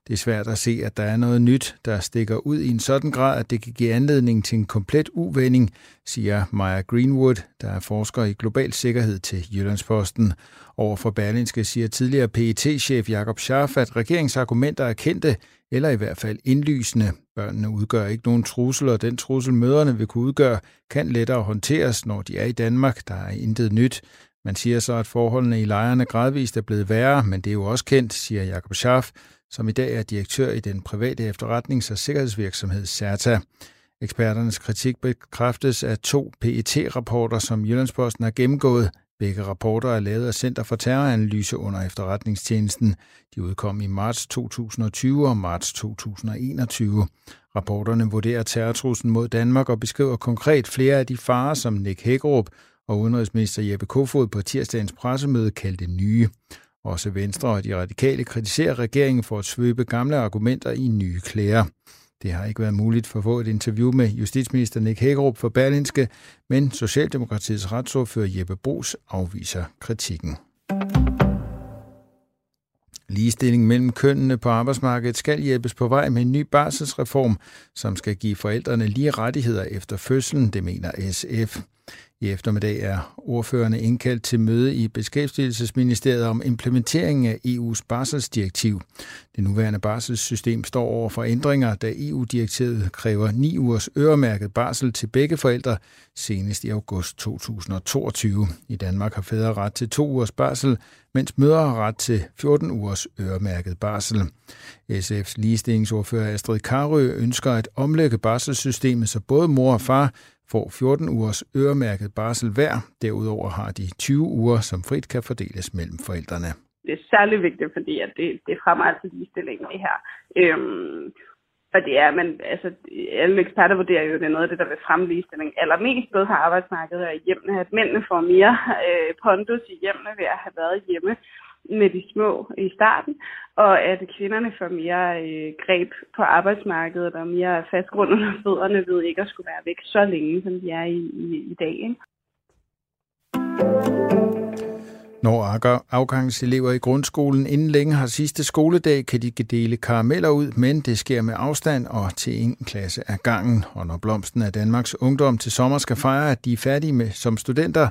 Det er svært at se, at der er noget nyt, der stikker ud i en sådan grad, at det kan give anledning til en komplet uvending, siger Maya Greenwood, der er forsker i global sikkerhed til Jyllandsposten. Over for Berlinske siger tidligere PET-chef Jakob Scharf, at regeringsargumenter er kendte, eller i hvert fald indlysende. Børnene udgør ikke nogen trussel, og den trussel møderne vil kunne udgøre, kan lettere håndteres, når de er i Danmark. Der er intet nyt. Man siger så, at forholdene i lejrene gradvist er blevet værre, men det er jo også kendt, siger Jakob Schaff, som i dag er direktør i den private efterretnings- og sikkerhedsvirksomhed CERTA. Eksperternes kritik bekræftes af to PET-rapporter, som Jyllandsposten har gennemgået. Begge rapporter er lavet af Center for Terroranalyse under efterretningstjenesten. De udkom i marts 2020 og marts 2021. Rapporterne vurderer terrortruslen mod Danmark og beskriver konkret flere af de farer, som Nick Hækkerup og udenrigsminister Jeppe Kofod på tirsdagens pressemøde kaldte nye. Også Venstre og de radikale kritiserer regeringen for at svøbe gamle argumenter i nye klæder. Det har ikke været muligt for at få et interview med justitsminister Nick Hækkerup for Berlinske, men Socialdemokratiets retsordfører Jeppe Brugs afviser kritikken. Ligestilling mellem kønnene på arbejdsmarkedet skal hjælpes på vej med en ny barselsreform, som skal give forældrene lige rettigheder efter fødslen, det mener SF. I eftermiddag er ordførende indkaldt til møde i Beskæftigelsesministeriet om implementeringen af EU's barselsdirektiv. Det nuværende barselssystem står over for ændringer, da EU-direktivet kræver 9 ugers øremærket barsel til begge forældre senest i august 2022. I Danmark har fædre ret til 2 ugers barsel, mens mødre har ret til 14 ugers øremærket barsel. SF's ligestillingsordfører Astrid Karø ønsker at omlægge barselssystemet, så både mor og far får 14 ugers øremærket barsel hver. Derudover har de 20 uger, som frit kan fordeles mellem forældrene. Det er særlig vigtigt, fordi at det, det fremmer altså ligestillingen, det her. Øhm, og det er, men altså, alle eksperter vurderer jo, at det er noget af det, der vil fremme ligestilling allermest, både på arbejdsmarkedet og i hjemmene, at mændene får mere øh, pondus i hjemmene ved at have været hjemme med de små i starten, og at kvinderne får mere øh, greb på arbejdsmarkedet og mere fast grund under fødderne ved ikke at skulle være væk så længe, som de er i, i, i dag. Ikke? Når afgangselever i grundskolen inden længe har sidste skoledag, kan de dele karameller ud, men det sker med afstand og til en klasse af gangen. Og når blomsten af Danmarks ungdom til sommer skal fejre, at de er færdige med som studenter,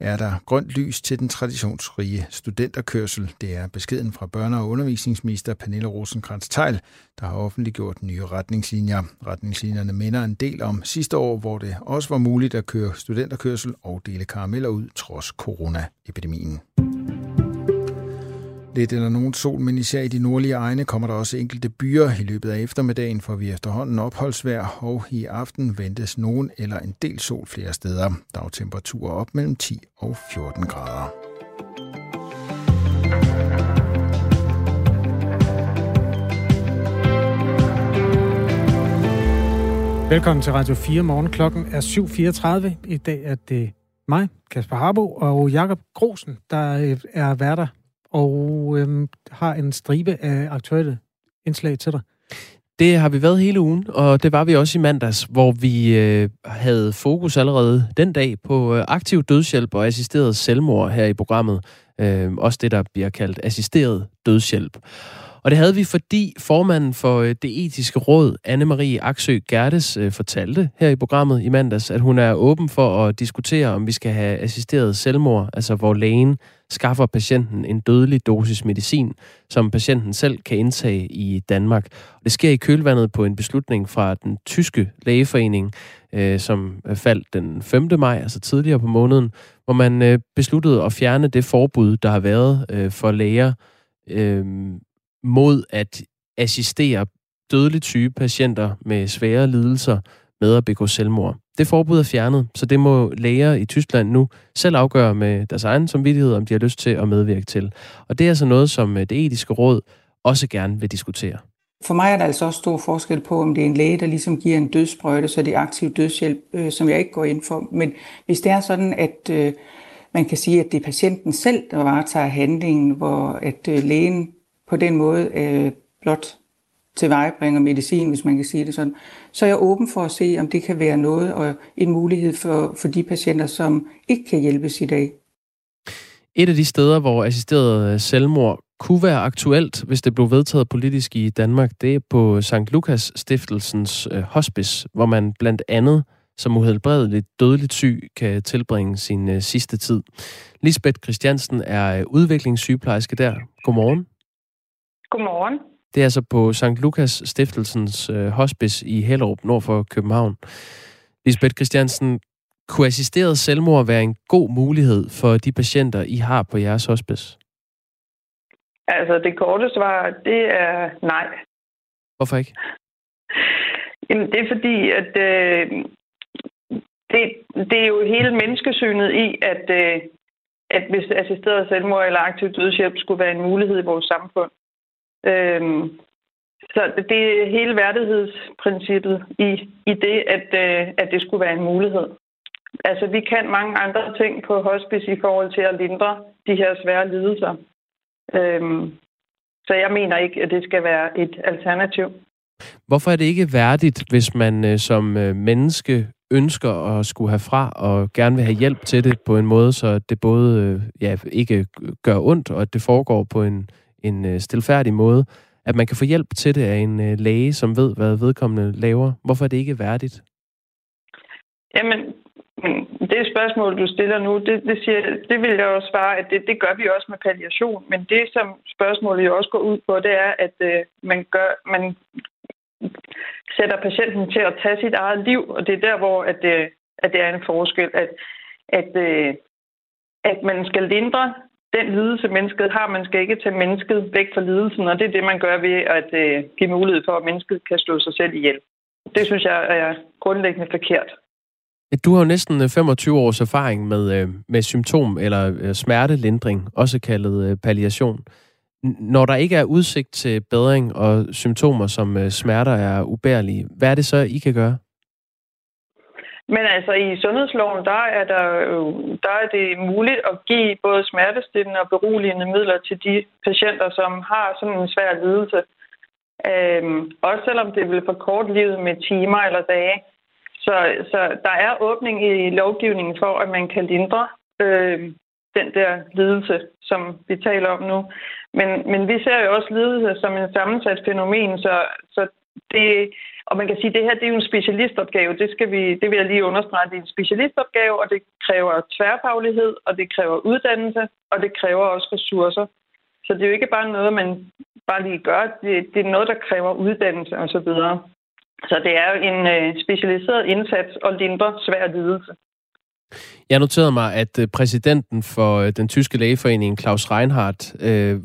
er der grønt lys til den traditionsrige studenterkørsel. Det er beskeden fra børne- og undervisningsminister Pernille rosenkrantz teil der har offentliggjort nye retningslinjer. Retningslinjerne minder en del om sidste år, hvor det også var muligt at køre studenterkørsel og dele karameller ud trods coronaepidemien. Lidt eller nogen sol, men især i de nordlige egne kommer der også enkelte byer. I løbet af eftermiddagen får vi efterhånden opholdsvær, og i aften ventes nogen eller en del sol flere steder. Dagtemperaturer op mellem 10 og 14 grader. Velkommen til Radio 4 morgen. Klokken er 7.34. I dag er det mig, Kasper Harbo, og Jakob Grosen, der er værter og øhm, har en stribe af aktuelle indslag til dig. Det har vi været hele ugen, og det var vi også i mandags, hvor vi øh, havde fokus allerede den dag på øh, aktiv dødshjælp og assisteret selvmord her i programmet. Øh, også det, der bliver kaldt assisteret dødshjælp. Og det havde vi, fordi formanden for øh, det etiske råd, Anne-Marie Aksø Gertes, øh, fortalte her i programmet i mandags, at hun er åben for at diskutere, om vi skal have assisteret selvmord, altså hvor lægen skaffer patienten en dødelig dosis medicin, som patienten selv kan indtage i Danmark. Det sker i kølvandet på en beslutning fra den tyske lægeforening, øh, som øh, faldt den 5. maj, altså tidligere på måneden, hvor man øh, besluttede at fjerne det forbud, der har været øh, for læger øh, mod at assistere dødeligt syge patienter med svære lidelser med at begå selvmord. Det forbud er fjernet, så det må læger i Tyskland nu selv afgøre med deres egen samvittighed, om de har lyst til at medvirke til. Og det er altså noget, som øh, det etiske råd også gerne vil diskutere. For mig er der altså også stor forskel på, om det er en læge, der ligesom giver en dødsprøjte, så det er aktiv dødshjælp, øh, som jeg ikke går ind for. Men hvis det er sådan, at øh, man kan sige, at det er patienten selv, der varetager handlingen, hvor at øh, lægen på den måde øh, blot tilvejebringer medicin, hvis man kan sige det sådan, så er jeg åben for at se, om det kan være noget og en mulighed for, for de patienter, som ikke kan hjælpes i dag. Et af de steder, hvor assisteret selvmord kunne være aktuelt, hvis det blev vedtaget politisk i Danmark, det er på St. Lukas Stiftelsens øh, hospice, hvor man blandt andet som uhelbredeligt dødeligt syg kan tilbringe sin øh, sidste tid. Lisbeth Christiansen er øh, udviklingssygeplejerske der. Godmorgen. Godmorgen. Det er altså på St. Lukas Stiftelsens hospice i Hellerup, nord for København. Lisbeth Christiansen, kunne assisteret selvmord være en god mulighed for de patienter, I har på jeres hospice? Altså, det korte svar, det er nej. Hvorfor ikke? Jamen, det er fordi, at øh, det, det er jo hele menneskesynet i, at, øh, at hvis assisteret selvmord eller aktiv dødshjælp skulle være en mulighed i vores samfund. Øhm, så det er hele værdighedsprincippet i, i det, at, øh, at det skulle være en mulighed. Altså, vi kan mange andre ting på hospice i forhold til at lindre de her svære lidelser. Øhm, så jeg mener ikke, at det skal være et alternativ. Hvorfor er det ikke værdigt, hvis man øh, som øh, menneske ønsker at skulle have fra og gerne vil have hjælp til det på en måde, så det både øh, ja, ikke gør ondt, og at det foregår på en, en øh, stilfærdig måde, at man kan få hjælp til det af en øh, læge, som ved, hvad vedkommende laver. Hvorfor er det ikke værdigt? Jamen, det spørgsmål, du stiller nu, det, det, siger, det vil jeg også svare, at det, det gør vi også med palliation. Men det, som spørgsmålet jo også går ud på, det er, at øh, man, gør, man sætter patienten til at tage sit eget liv, og det er der, hvor at, øh, at det er en forskel, at, at, øh, at man skal lindre den lidelse, mennesket har. Man skal ikke tage mennesket væk fra lidelsen, og det er det, man gør ved at øh, give mulighed for, at mennesket kan slå sig selv ihjel. Det synes jeg er grundlæggende forkert. Du har jo næsten øh, 25 års erfaring med, øh, med symptom- eller øh, smertelindring, også kaldet øh, palliation. Når der ikke er udsigt til bedring og symptomer, som øh, smerter er ubærlige, hvad er det så, I kan gøre? Men altså i sundhedsloven, der er, der, øh, der er det muligt at give både smertestillende og beroligende midler til de patienter, som har sådan en svær lidelse. Øhm, også selvom det vil forkorte livet med timer eller dage. Så, så der er åbning i lovgivningen for, at man kan lindre øh, den der lidelse, som vi taler om nu. Men, men vi ser jo også lidelse som en sammensat fænomen, så, så det, og man kan sige, at det her det er jo en specialistopgave. Det, skal vi, det vil jeg lige understrege. Det er en specialistopgave, og det kræver tværfaglighed, og det kræver uddannelse, og det kræver også ressourcer. Så det er jo ikke bare noget, man bare lige gør. Det, det er noget, der kræver uddannelse osv. Så så det er jo en øh, specialiseret indsats og lindre svær lidelse. Jeg noterede mig, at øh, præsidenten for øh, den tyske lægeforening, Claus Reinhardt, øh,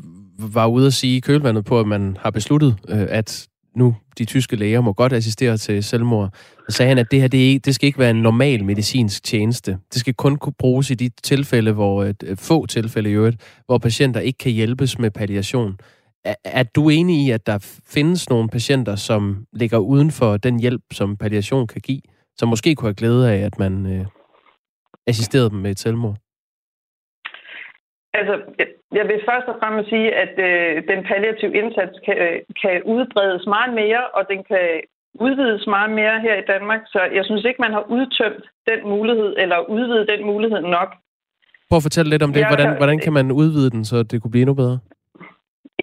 var ude at sige i kølvandet på, at man har besluttet, øh, at nu de tyske læger må godt assistere til selvmord. Så sagde han, at det her det, det skal ikke være en normal medicinsk tjeneste. Det skal kun kunne bruges i de tilfælde, hvor øh, et, få tilfælde i øvrigt, hvor patienter ikke kan hjælpes med palliation. Er, er du enig i, at der findes nogle patienter, som ligger uden for den hjælp, som palliation kan give, som måske kunne have glæde af, at man øh, assisterede dem med et selvmord? Altså, jeg vil først og fremmest sige, at øh, den palliative indsats kan, kan udbredes meget mere, og den kan udvides meget mere her i Danmark. Så jeg synes ikke, man har udtømt den mulighed, eller udvidet den mulighed nok. Prøv at fortælle lidt om det. Hvordan, hvordan kan man udvide den, så det kunne blive endnu bedre?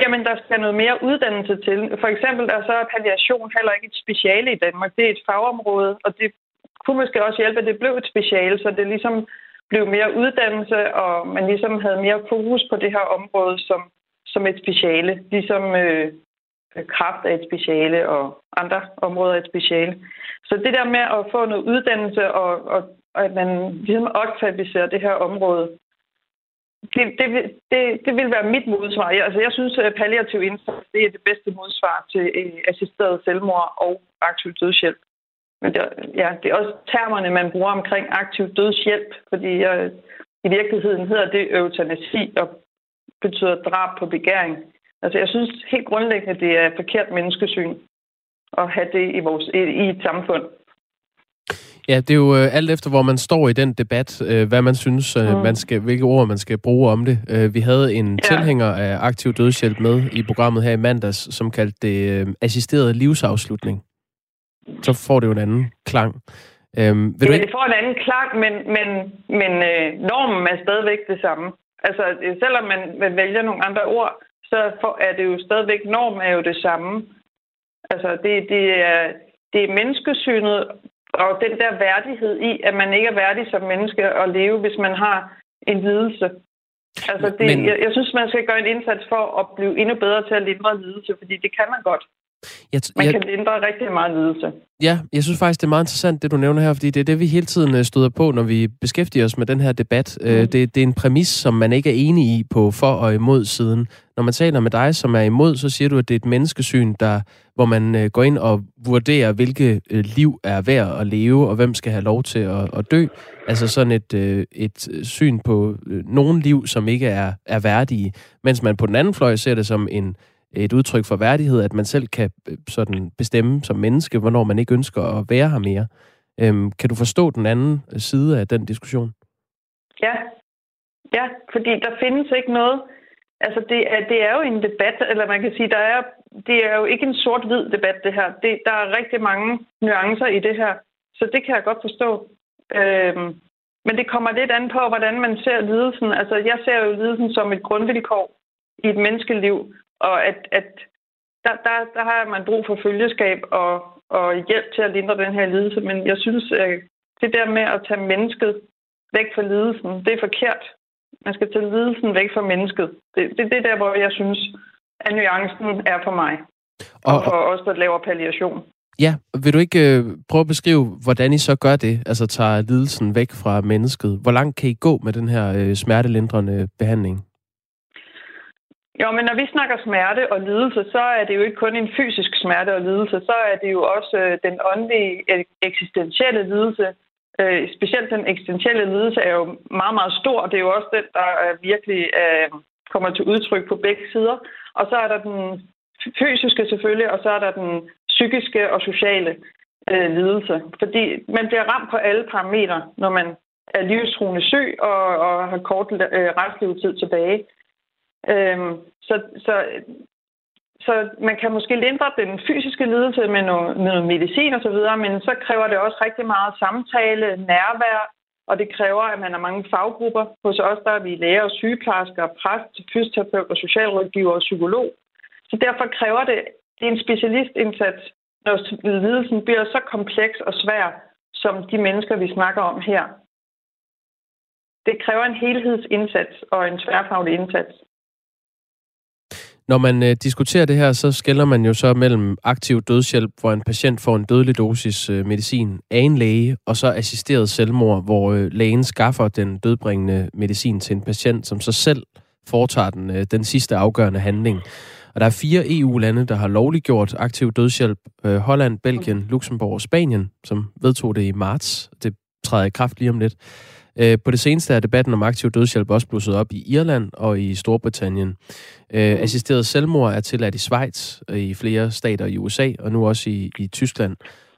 Jamen, der skal noget mere uddannelse til. For eksempel er så palliation heller ikke et speciale i Danmark. Det er et fagområde, og det kunne måske også hjælpe, at det blev et speciale, så det ligesom blev mere uddannelse, og man ligesom havde mere fokus på det her område som, som et speciale. Ligesom øh, kraft er et speciale, og andre områder er et speciale. Så det der med at få noget uddannelse, og, og, og at man ligesom opkvalificerer det her område, det, det, det, det vil være mit modsvar. Jeg, altså, jeg synes, at palliativ indsats det er det bedste modsvar til øh, assisteret selvmord og aktiv dødshjælp. Men det, ja, det er også termerne, man bruger omkring aktiv dødshjælp, fordi øh, i virkeligheden hedder det eutanasi og betyder drab på begæring. Altså jeg synes helt grundlæggende, det er forkert menneskesyn at have det i, vores, i, i et samfund. Ja, det er jo øh, alt efter, hvor man står i den debat, øh, hvad man synes, øh, mm. man skal, hvilke ord man skal bruge om det. Øh, vi havde en ja. tilhænger af aktiv dødshjælp med i programmet her i mandags, som kaldte det øh, assisteret livsafslutning. Så får det jo en anden klang. Øhm, vil ja, du ikke... det får en anden klang, men, men, men øh, normen er stadigvæk det samme. Altså, øh, selvom man, vælger nogle andre ord, så for, er det jo stadigvæk, normen er jo det samme. Altså, det, det, er, det er menneskesynet og den der værdighed i, at man ikke er værdig som menneske at leve, hvis man har en lidelse. Altså, det, Men... jeg, jeg synes, man skal gøre en indsats for at blive endnu bedre til at lindre lidelse, fordi det kan man godt. Jeg man jeg... kan lindre rigtig meget lidelse. Ja, jeg synes faktisk, det er meget interessant, det du nævner her, fordi det er det, vi hele tiden øh, støder på, når vi beskæftiger os med den her debat. Øh, mm. Det, det er en præmis, som man ikke er enig i på for og imod siden. Når man taler med dig, som er imod, så siger du, at det er et menneskesyn, der, hvor man øh, går ind og vurderer, hvilke liv er værd at leve, og hvem skal have lov til at, at dø. Altså sådan et, et syn på nogle liv, som ikke er, er værdige. Mens man på den anden fløj ser det som en et udtryk for værdighed, at man selv kan øh, sådan bestemme som menneske, hvornår man ikke ønsker at være her mere. Øhm, kan du forstå den anden øh, side af den diskussion? Ja, ja fordi der findes ikke noget. Altså, det er, det er jo en debat, eller man kan sige, der er, det er jo ikke en sort-hvid debat, det her. Det, der er rigtig mange nuancer i det her, så det kan jeg godt forstå. Øhm, men det kommer lidt an på, hvordan man ser lidelsen. Altså, jeg ser jo lidelsen som et grundvilkår i et menneskeliv, og at, at der, der, der har man brug for følgeskab og, og hjælp til at lindre den her lidelse. Men jeg synes, at det der med at tage mennesket væk fra lidelsen, det er forkert. Man skal tage lidelsen væk fra mennesket. Det er det, det der, hvor jeg synes, at nuancen er for mig. Og, og for os, der laver palliation. Ja, vil du ikke øh, prøve at beskrive, hvordan I så gør det? Altså tager lidelsen væk fra mennesket. Hvor langt kan I gå med den her øh, smertelindrende behandling? Jo, men når vi snakker smerte og lidelse, så er det jo ikke kun en fysisk smerte og lidelse, så er det jo også øh, den åndelige øh, eksistentielle lidelse. Øh, specielt den eksistentielle lidelse er jo meget, meget stor. Det er jo også den, der øh, virkelig øh, kommer til udtryk på begge sider. Og så er der den fysiske selvfølgelig, og så er der den psykiske og sociale øh, lidelse. Fordi man bliver ramt på alle parametre, når man er livstruende syg og, og har kort øh, restlevetid tilbage. Øhm, så, så, så man kan måske lindre den fysiske lidelse med noget, med noget medicin osv., men så kræver det også rigtig meget samtale, nærvær, og det kræver, at man har mange faggrupper. Hos os der er vi læger og sygeplejersker, præst, fysioterapeut og socialrådgiver og psykolog. Så derfor kræver det, det er en specialistindsats, når lidelsen bliver så kompleks og svær, som de mennesker, vi snakker om her. Det kræver en helhedsindsats og en tværfaglig indsats. Når man øh, diskuterer det her, så skælder man jo så mellem aktiv dødshjælp, hvor en patient får en dødelig dosis øh, medicin af en læge, og så assisteret selvmord, hvor øh, lægen skaffer den dødbringende medicin til en patient, som så selv foretager den, øh, den sidste afgørende handling. Og der er fire EU-lande, der har lovliggjort aktiv dødshjælp. Øh, Holland, Belgien, Luxembourg og Spanien, som vedtog det i marts. Det træder i kraft lige om lidt. Øh, på det seneste er debatten om aktiv dødshjælp også blusset op i Irland og i Storbritannien. Øh, assisteret selvmord er tilladt i Schweiz, i flere stater i USA og nu også i, i Tyskland.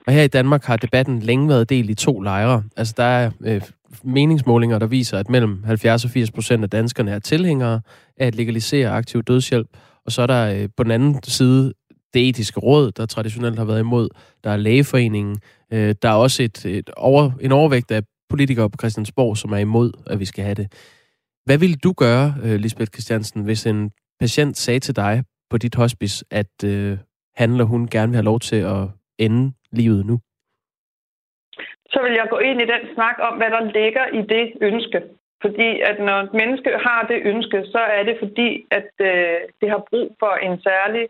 Og her i Danmark har debatten længe været delt i to lejre. Altså der er øh, meningsmålinger, der viser, at mellem 70 og 80 procent af danskerne er tilhængere af at legalisere aktiv dødshjælp. Og så er der øh, på den anden side det etiske råd, der traditionelt har været imod. Der er lægeforeningen. Øh, der er også et, et over, en overvægt af politikere på Christiansborg, som er imod, at vi skal have det. Hvad ville du gøre, øh, Lisbeth Christiansen, hvis en patient sagde til dig på dit hospice, at øh, han eller hun gerne vil have lov til at ende livet nu? Så vil jeg gå ind i den snak om, hvad der ligger i det ønske. Fordi at når et menneske har det ønske, så er det fordi, at øh, det har brug for en særlig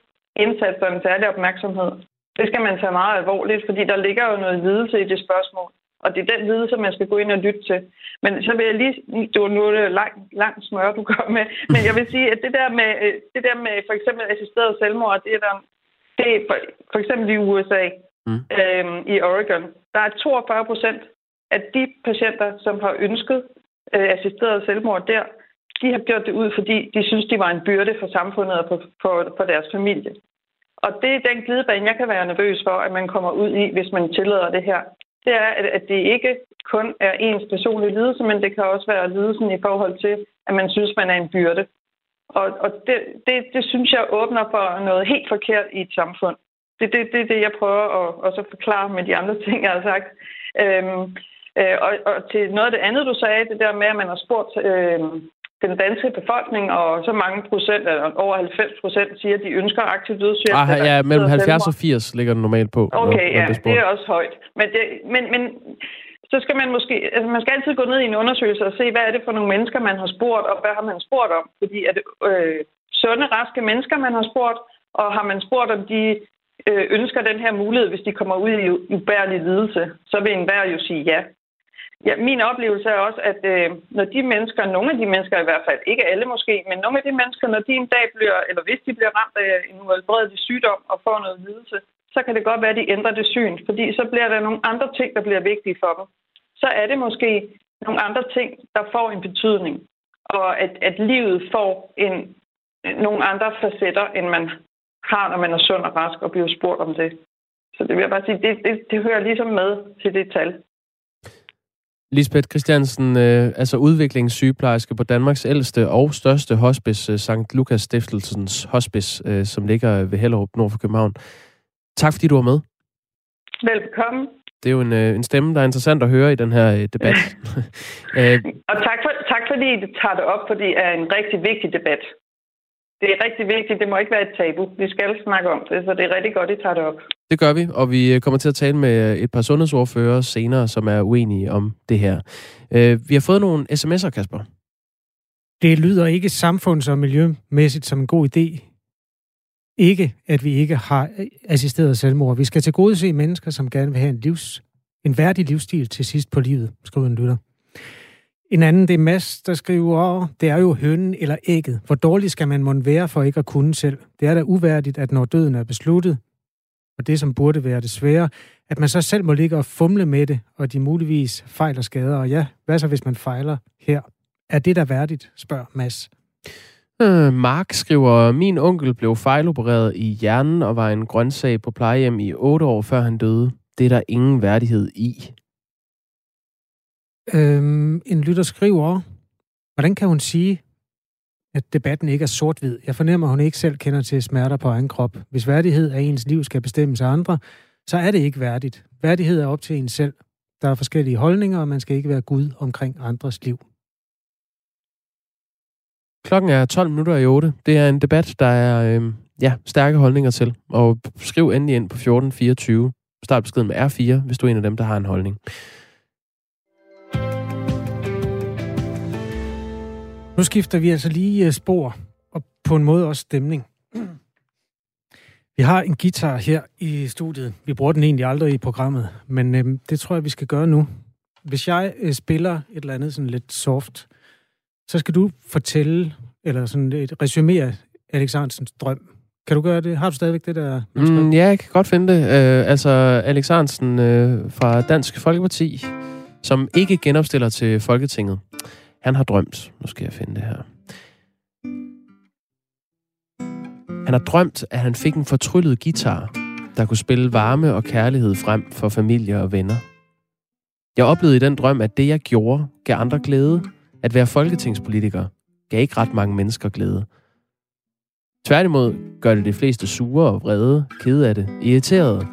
indsats og en særlig opmærksomhed. Det skal man tage meget alvorligt, fordi der ligger jo noget lidelse i det spørgsmål. Og det er den viden, som man skal gå ind og lytte til. Men så vil jeg lige... Det var nu det lang, lang smør, du gør med. Men jeg vil sige, at det der med, øh, det der med for eksempel assisteret selvmord, det er der, det er for, for eksempel i USA, mm. øhm, i Oregon. Der er 42 procent af de patienter, som har ønsket øh, assisteret selvmord der, de har gjort det ud, fordi de synes, de var en byrde for samfundet og for, for, for deres familie. Og det er den glidebane, jeg kan være nervøs for, at man kommer ud i, hvis man tillader det her. Det er, at det ikke kun er ens personlige lidelse, men det kan også være lidelsen i forhold til, at man synes, man er en byrde. Og, og det, det, det synes jeg åbner for noget helt forkert i et samfund. Det er det, det, det, jeg prøver at også forklare med de andre ting, jeg har sagt. Øhm, øh, og, og til noget af det andet, du sagde, det der med, at man har spurgt øh, den danske befolkning, og så mange procent, eller over 90 procent, siger, at de ønsker aktiv dødshjælp. Ah, ja, mellem 70 og 80 ligger den normalt på. Okay, når, ja, det, det er også højt. Men, det, men, men så skal man måske, altså man skal altid gå ned i en undersøgelse og se, hvad er det for nogle mennesker, man har spurgt, og hvad har man spurgt om? Fordi er det øh, sunde, raske mennesker, man har spurgt, og har man spurgt, om de øh, ønsker den her mulighed, hvis de kommer ud i ubærlig lidelse, så vil enhver jo sige ja. Ja, min oplevelse er også, at øh, når de mennesker, nogle af de mennesker i hvert fald, ikke alle måske, men nogle af de mennesker, når de en dag bliver, eller hvis de bliver ramt af en uhelbredelig sygdom og får noget lidelse, så kan det godt være, at de ændrer det syn, fordi så bliver der nogle andre ting, der bliver vigtige for dem. Så er det måske nogle andre ting, der får en betydning, og at, at livet får en, nogle andre facetter, end man har, når man er sund og rask og bliver spurgt om det. Så det vil jeg bare sige, det, det, det hører ligesom med til det tal. Lisbeth Christiansen, øh, altså udviklingssygeplejerske på Danmarks ældste og største hospice, øh, St. Lukas Stiftelsens hospice, øh, som ligger ved Hellerup nord for København. Tak fordi du var med. Velkommen. Det er jo en, øh, en stemme, der er interessant at høre i den her øh, debat. øh, og tak, for, tak fordi I tager det op, fordi det er en rigtig vigtig debat. Det er rigtig vigtigt. Det må ikke være et tabu. Vi skal snakke om det, så det er rigtig godt, I tager det op. Det gør vi, og vi kommer til at tale med et par sundhedsordfører senere, som er uenige om det her. Øh, vi har fået nogle sms'er, Kasper. Det lyder ikke samfunds- og miljømæssigt som en god idé. Ikke, at vi ikke har assisteret selvmord. Vi skal til gode se mennesker, som gerne vil have en, livs, en værdig livsstil til sidst på livet, skriver en lytter. En anden, det er Mads, der skriver, det er jo hønnen eller ægget. Hvor dårlig skal man måtte være for ikke at kunne selv? Det er da uværdigt, at når døden er besluttet, og det, som burde være det svære, at man så selv må ligge og fumle med det, og de muligvis fejler skader. Og ja, hvad så, hvis man fejler her? Er det da værdigt, spørger Mads. Øh, Mark skriver, min onkel blev fejlopereret i hjernen og var en grøntsag på plejehjem i otte år, før han døde. Det er der ingen værdighed i. Øhm, en lytter skriver, hvordan kan hun sige, at debatten ikke er sort-hvid? Jeg fornemmer, at hun ikke selv kender til smerter på egen krop. Hvis værdighed af ens liv skal bestemmes af andre, så er det ikke værdigt. Værdighed er op til en selv. Der er forskellige holdninger, og man skal ikke være Gud omkring andres liv. Klokken er 12 minutter i 8. Det er en debat, der er øh, ja, stærke holdninger til. Og skriv endelig ind på 1424. Start beskeden med R4, hvis du er en af dem, der har en holdning. Nu skifter vi altså lige øh, spor, og på en måde også stemning. Vi har en guitar her i studiet. Vi bruger den egentlig aldrig i programmet, men øh, det tror jeg, vi skal gøre nu. Hvis jeg øh, spiller et eller andet sådan lidt soft, så skal du fortælle, eller sådan et resumere Alexandersens drøm. Kan du gøre det? Har du stadigvæk det der? Mm, ja, jeg kan godt finde det. Øh, altså, Alexandersen øh, fra Dansk Folkeparti, som ikke genopstiller til Folketinget. Han har drømt. Nu skal jeg finde det her. Han har drømt, at han fik en fortryllet guitar, der kunne spille varme og kærlighed frem for familie og venner. Jeg oplevede i den drøm, at det, jeg gjorde, gav andre glæde. At være folketingspolitiker gav ikke ret mange mennesker glæde. Tværtimod gør det de fleste sure og vrede, kede af det, irriterede.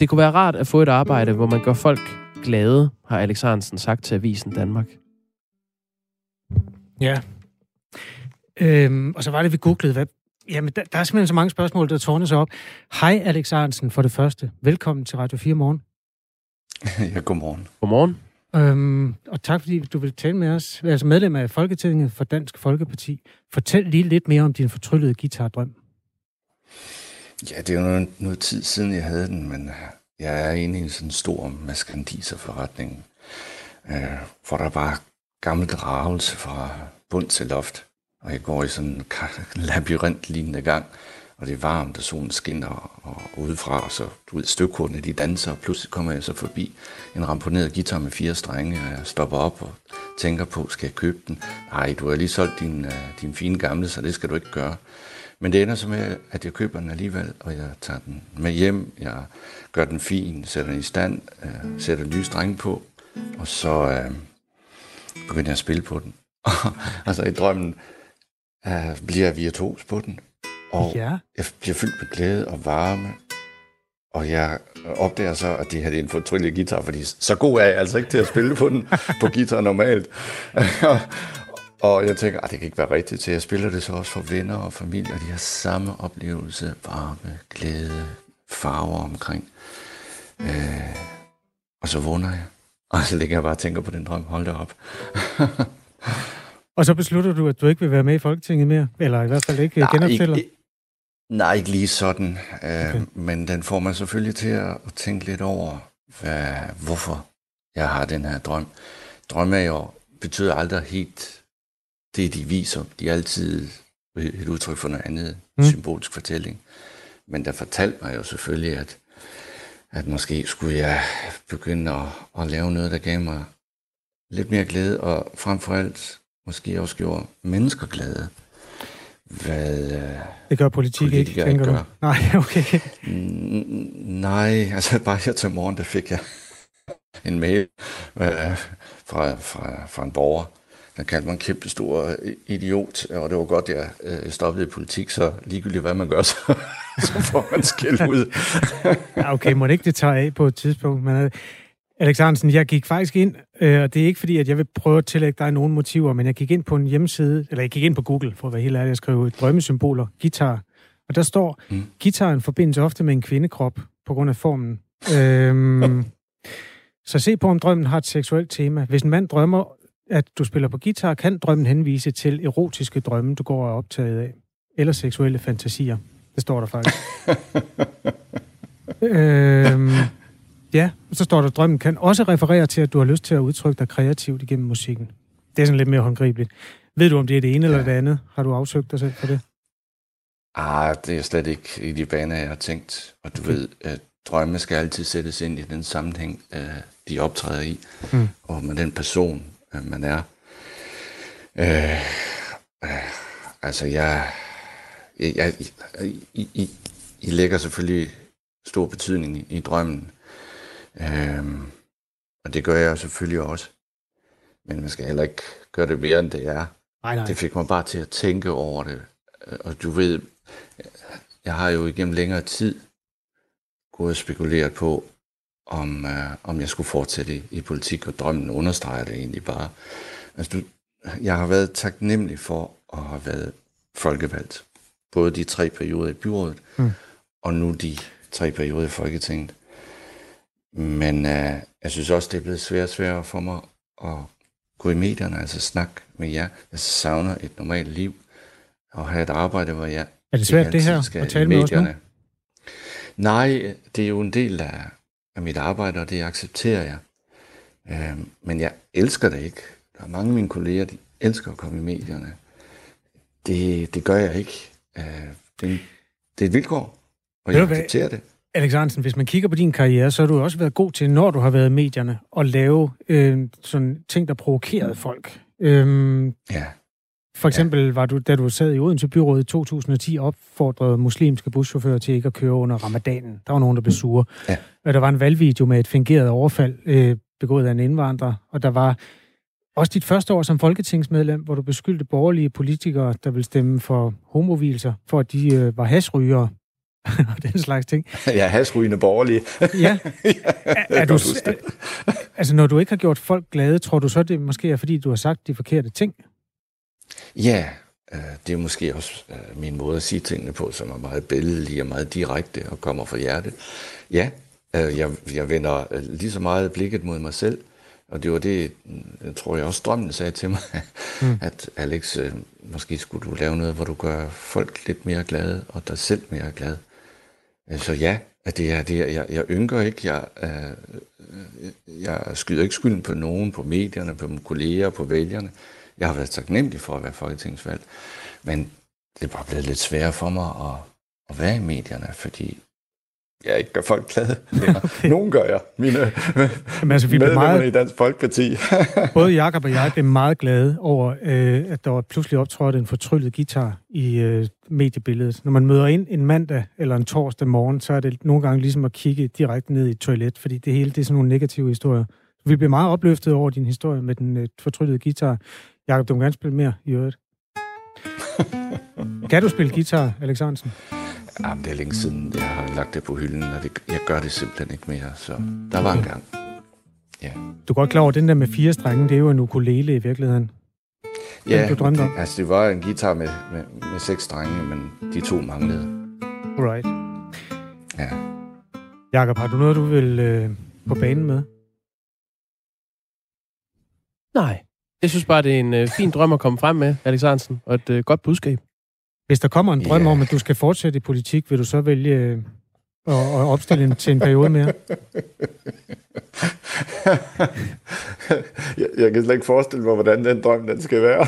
Det kunne være rart at få et arbejde, hvor man gør folk glade, har Alex Hansen sagt til Avisen Danmark. Ja. Øhm, og så var det, vi googlede, hvad... Jamen, der, der er simpelthen så mange spørgsmål, der tårner sig op. Hej, Alex Arnsen, for det første. Velkommen til Radio 4 Morgen. ja, godmorgen. Godmorgen. Øhm, og tak, fordi du vil tale med os. Altså medlem af Folketinget for Dansk Folkeparti. Fortæl lige lidt mere om din fortryllede guitardrøm. Ja, det er jo noget, noget tid siden, jeg havde den, men jeg er inde i en sådan stor maskandiserforretning, øh, hvor der var gammel gravelse fra bund til loft. Og jeg går i sådan en labyrintlignende gang, og det er varmt, og solen skinner, og udefra, og så du ved, støvkortene, de danser, og pludselig kommer jeg så forbi en ramponeret guitar med fire strenge, og jeg stopper op og tænker på, skal jeg købe den? Nej, du har lige solgt din, øh, din fine gamle, så det skal du ikke gøre. Men det ender så med, at jeg køber den alligevel, og jeg tager den med hjem, jeg gør den fin, sætter den i stand, øh, sætter nye strenge på, og så øh, begynder jeg at spille på den. altså i drømmen uh, bliver jeg virtuos på den, og Ja. jeg bliver fyldt med glæde og varme. Og jeg opdager så, at det her det er en fortryllet guitar, fordi så god er jeg altså ikke til at spille på den på guitar normalt. og jeg tænker, at det kan ikke være rigtigt til. Jeg spiller det så også for venner og familie, og de har samme oplevelse, varme, glæde, farver omkring. Øh, og så vågner jeg. Og så ligger jeg bare og tænker på den drøm. Hold da op. Og så beslutter du, at du ikke vil være med i Folketinget mere? Eller i hvert fald ikke Nej, genopstiller? ikke, nej, ikke lige sådan. Øh, Okay. Men den får mig selvfølgelig til at tænke lidt over, hvad, hvorfor jeg har den her drøm. Drømme er jo, betyder aldrig helt det, de viser. De er altid et udtryk for noget andet, mm. symbolsk fortælling. Men der fortalte mig jo selvfølgelig, at, at måske skulle jeg begynde at, at lave noget, der gav mig lidt mere glæde, og frem for alt måske også gjorde mennesker glade. Hvad, øh, Det gør politik ikke, tænker ikke du? gør. Nej, okay. Nej, altså bare her til morgen, der fik jeg en mail øh, fra, fra, fra en borger, der kaldte mig en kæmpe stor idiot, og det var godt, jeg øh, stoppede i politik, så ligegyldigt hvad man gør, så, så får man skæld ud. Ja, okay, må det ikke det tager af på et tidspunkt. Men uh, Alex Hansen, jeg gik faktisk ind, øh, og det er ikke fordi, at jeg vil prøve at tillægge dig nogle motiver, men jeg gik ind på en hjemmeside, eller jeg gik ind på Google, for at være helt ærlig, jeg skrev drømmesymboler, guitar. Og der står, mm. Guitaren forbindes ofte med en kvindekrop på grund af formen. Øhm, så se på, om drømmen har et seksuelt tema. Hvis en mand drømmer, at du spiller på guitar, kan drømmen henvise til erotiske drømme, du går og er optaget af. Eller seksuelle fantasier. Det står der faktisk. øhm, ja, og så står der, at drømmen kan også referere til, at du har lyst til at udtrykke dig kreativt igennem musikken. Det er sådan lidt mere håndgribeligt. Ved du, om det er det ene ja. eller det andet? Har du afsøgt dig selv for det? Ah, det er slet ikke i de baner, jeg har tænkt. Og du ved, at drømme skal altid sættes ind i den sammenhæng, øh, de optræder i, Mm. og med den person, øh, man er. Øh, øh, altså, jeg, jeg, jeg I, I, I lægger selvfølgelig stor betydning i, i drømmen. Øh, og det gør jeg selvfølgelig også. Men man skal heller ikke gøre det mere, end det er. Nej, nej. Det fik mig bare til at tænke over det. Og du ved, jeg har jo igennem længere tid gået og spekuleret på, om, øh, om jeg skulle fortsætte i, i politik, og drømmen understreger det egentlig bare. Altså, du, jeg har været taknemmelig for at have været folkevalgt. Både de tre perioder i byrådet, Mm. og nu de tre perioder i Folketinget. Men øh, jeg synes også, det er blevet sværere og sværere for mig at gå i medierne, altså snakke med jer. Jeg savner et normalt liv, og have et arbejde, hvor jeg Er det svært, det her, at tale med os nu? Nej, det er jo en del af, af mit arbejde, og det accepterer jeg. Øh, men jeg elsker det ikke. Der er mange af mine kolleger, de elsker at komme i medierne. Det, det gør jeg ikke. Øh, det, er det er et vilkår, og jeg accepterer det. Alex Hansen, hvis man kigger på din karriere, så har du også været god til, når du har været i medierne, at lave øh, sådan ting, der provokerede folk. Øhm, Ja. For eksempel var du, da du sad i Odense Byråd i 2010, opfordrede muslimske buschauffører til ikke at køre under ramadanen. Der var nogen, der blev sure. Ja. Og der var en valgvideo med et fingeret overfald øh, begået af en indvandrer, og der var også dit første år som folketingsmedlem, hvor du beskyldte borgerlige politikere, der ville stemme for homovilser, for at de øh, var hasrygere og den slags ting. Er hasrygende borgerlig. Ja. Er, er du, er, altså, når du ikke har gjort folk glade, tror du så, det måske er, fordi du har sagt de forkerte ting? Ja, øh, det er måske også øh, min måde at sige tingene på, som er meget billedlig og meget direkte og kommer fra hjertet. Ja, øh, jeg, jeg vender lige så meget blikket mod mig selv, og det var det, jeg tror jeg også drømmen sagde til mig, mm. at Alex, måske skulle du lave noget, hvor du gør folk lidt mere glade, og dig selv mere glad. Så ja, at det er, det jeg, jeg ynker ikke, jeg, øh, jeg skyder ikke skylden på nogen, på medierne, på mine kolleger, på vælgerne. Jeg har været taknemmelig for at være folketingsvalgt, men det er bare blevet lidt sværere for mig at, at være i medierne, fordi jeg ikke gør folk glade. Nogen gør jeg. Mine Jamen, altså, vi medlemmer meget, i Dansk Folkeparti. både Jakob og jeg blev meget glade over, øh, at der var pludselig optrådte en fortryllet guitar i øh, mediebilledet. Når man møder ind en mandag eller en torsdag morgen, så er det nogle gange ligesom at kigge direkte ned i et toilet, fordi det hele det er sådan nogle negative historier. Vi blev meget opløftet over din historie med den øh, fortryllede guitar. Jakob, du må gerne spille mere i øvrigt. kan du spille guitar, Alexandersen? Jamen, det er længe siden, jeg har lagt det på hylden, og det, jeg gør det simpelthen ikke mere. Så der var en gang. Ja. Du er godt klar over, at den der med fire strenge, det er jo en ukulele i virkeligheden. Ja, du drømte om. Det, altså det var en guitar med, med, med seks strenge, men de to manglede. Right. Ja. Jakob, har du noget, du vil øh, på banen med? Nej. Jeg synes bare, det er en øh, fin drøm at komme frem med, Alexandersen, og et øh, godt budskab. Hvis der kommer en drøm yeah. om, at du skal fortsætte i politik, vil du så vælge øh, at, at opstille en, til en periode mere? jeg, jeg kan slet ikke forestille mig, hvordan den drøm den skal være.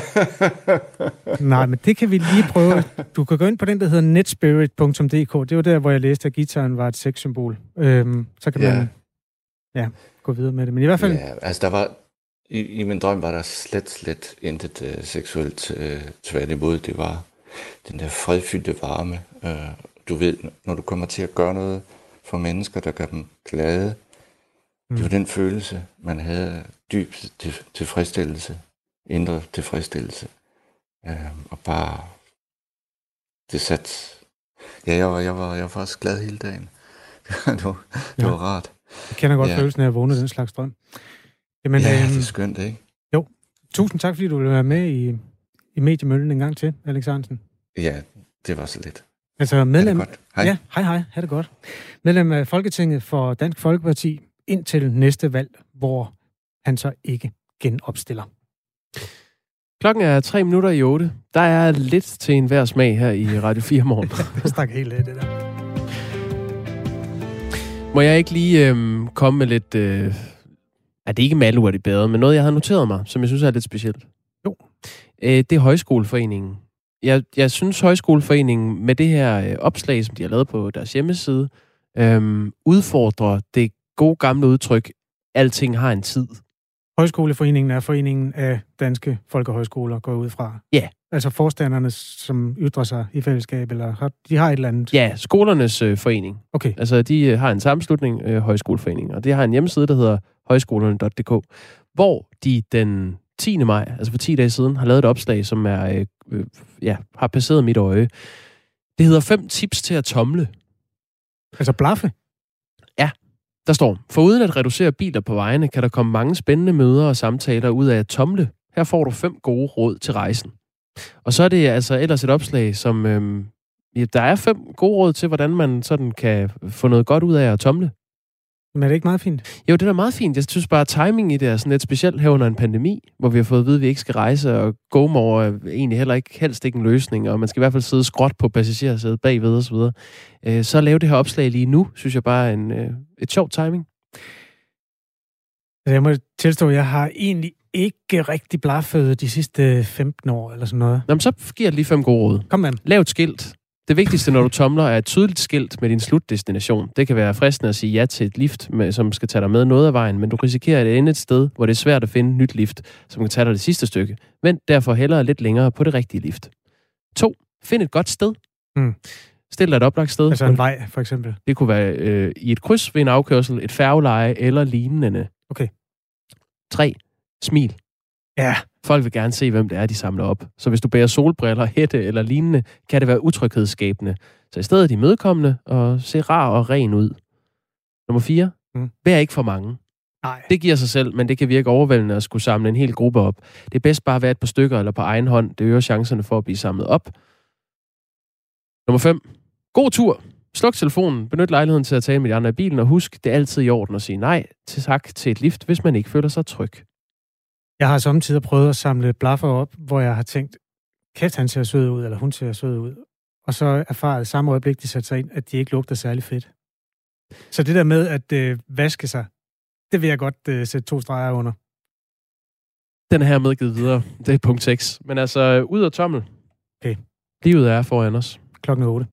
Nej, men det kan vi lige prøve. Du kan gå ind på den, der hedder netspirit.dk. Det var der, hvor jeg læste, at gitaren var et sexsymbol. Øhm, så kan yeah. man ja, gå videre med det. Men i hvert fald... Ja, altså der var, i, i min drøm var der slet, slet intet uh, seksuelt uh, tværtimod. Det var den der fredfyldte varme. Øh, du ved, når du kommer til at gøre noget for mennesker, der gør dem glade, mm. det var mm. den følelse, man havde dyb til, tilfredsstillelse, indre tilfredsstillelse. Øh, og bare, det sat, ja, jeg var, jeg var, jeg var faktisk glad hele dagen. det var, det ja. var rart. Jeg kender godt ja. følelsen af at vågne den slags drøm. Jamen, ja, øhm, det er skønt, ikke? Jo. Tusind tak, fordi du ville være med i i mediemøllen en gang til, Alexandersen. Ja, det var så lidt. Altså medlem... godt. Hej. Ja, hej hej, ha' det godt. Medlem af Folketinget for Dansk Folkeparti indtil næste valg, hvor han så ikke genopstiller. Klokken er tre minutter i otte. Der er lidt til en hver smag her i Radio 4 morgen. det stak helt af, det der. Må jeg ikke lige øhm, komme med lidt... Øh, er det ikke malurt i bedre, men noget, jeg har noteret mig, som jeg synes er lidt specielt. Jo. Øh, det er Højskoleforeningen. Jeg, jeg synes, Højskoleforeningen med det her øh, opslag, som de har lavet på deres hjemmeside, øh, udfordrer det gode gamle udtryk, alting har en tid. Højskoleforeningen er foreningen af danske folkehøjskoler, går ud fra. Ja. Altså forstanderne, som ytrer sig i fællesskab, eller har, de har et eller andet? Ja, skolernes øh, forening. Okay. Altså, de øh, har en sammenslutning, øh, Højskoleforeningen, og det har en hjemmeside, der hedder højskolerne.dk, hvor de den 10. maj, altså for 10 dage siden, har lavet et opslag, som er, øh, øh, ja, har passeret mit øje. Det hedder fem tips til at tomle. Altså blaffe? Ja, der står, for uden at reducere biler på vejene, kan der komme mange spændende møder og samtaler ud af at tomle. Her får du fem gode råd til rejsen. Og så er det altså ellers et opslag, som... Øh, ja, der er fem gode råd til, hvordan man sådan kan få noget godt ud af at tomle. Men er det ikke meget fint? Jo, det er meget fint. Jeg synes bare, at timing i det er sådan lidt specielt her under en pandemi, hvor vi har fået at vide, at vi ikke skal rejse, og GoMore er egentlig heller ikke helst ikke en løsning, og man skal i hvert fald sidde skråt på passagersædet bagved osv. Så, øh, så at lave det her opslag lige nu, synes jeg bare er en, øh, et sjovt timing. Altså, jeg må tilstå, at jeg har egentlig ikke rigtig blaffet de sidste 15 år eller sådan noget. Nå, men så giver jeg lige fem gode råd. Kom med. Lav et skilt. Det vigtigste, når du tomler, er et tydeligt skilt med din slutdestination. Det kan være fristende at sige ja til et lift, med, som skal tage dig med noget af vejen, men du risikerer at ende et sted, hvor det er svært at finde et nyt lift, som kan tage dig det sidste stykke. Vent derfor hellere lidt længere på det rigtige lift. 2. Find et godt sted. Mm. Stil dig et oplagt sted. Altså en vej, for eksempel. Det kunne være øh, i et kryds ved en afkørsel, et færgeleje eller lignende. Okay. 3. Smil. Ja. Folk vil gerne se, hvem det er, de samler op. Så hvis du bærer solbriller, hætte eller lignende, kan det være utryghedsskabende. Så i stedet de mødekommende og se rar og ren ud. Nummer 4. Mm. Vær ikke for mange. Nej. Det giver sig selv, men det kan virke overvældende at skulle samle en hel gruppe op. Det er bedst bare at være et par stykker eller på egen hånd. Det øger chancerne for at blive samlet op. Nummer 5. God tur. Sluk telefonen, benyt lejligheden til at tale med de andre i bilen, og husk, det er altid i orden at sige nej til tak til et lift, hvis man ikke føler sig tryg. Jeg har samtidig prøvet at samle blaffer op, hvor jeg har tænkt, kæft, han ser sød ud, eller hun ser sød ud. Og så erfaret samme øjeblik, de satte sig ind, at de ikke lugter særlig fedt. Så det der med at øh, vaske sig, det vil jeg godt øh, sætte to streger under. Den er her medgivet videre. Det er punkt 6. Men altså, ud af tommel. Okay. Livet er foran os. Klokken 8.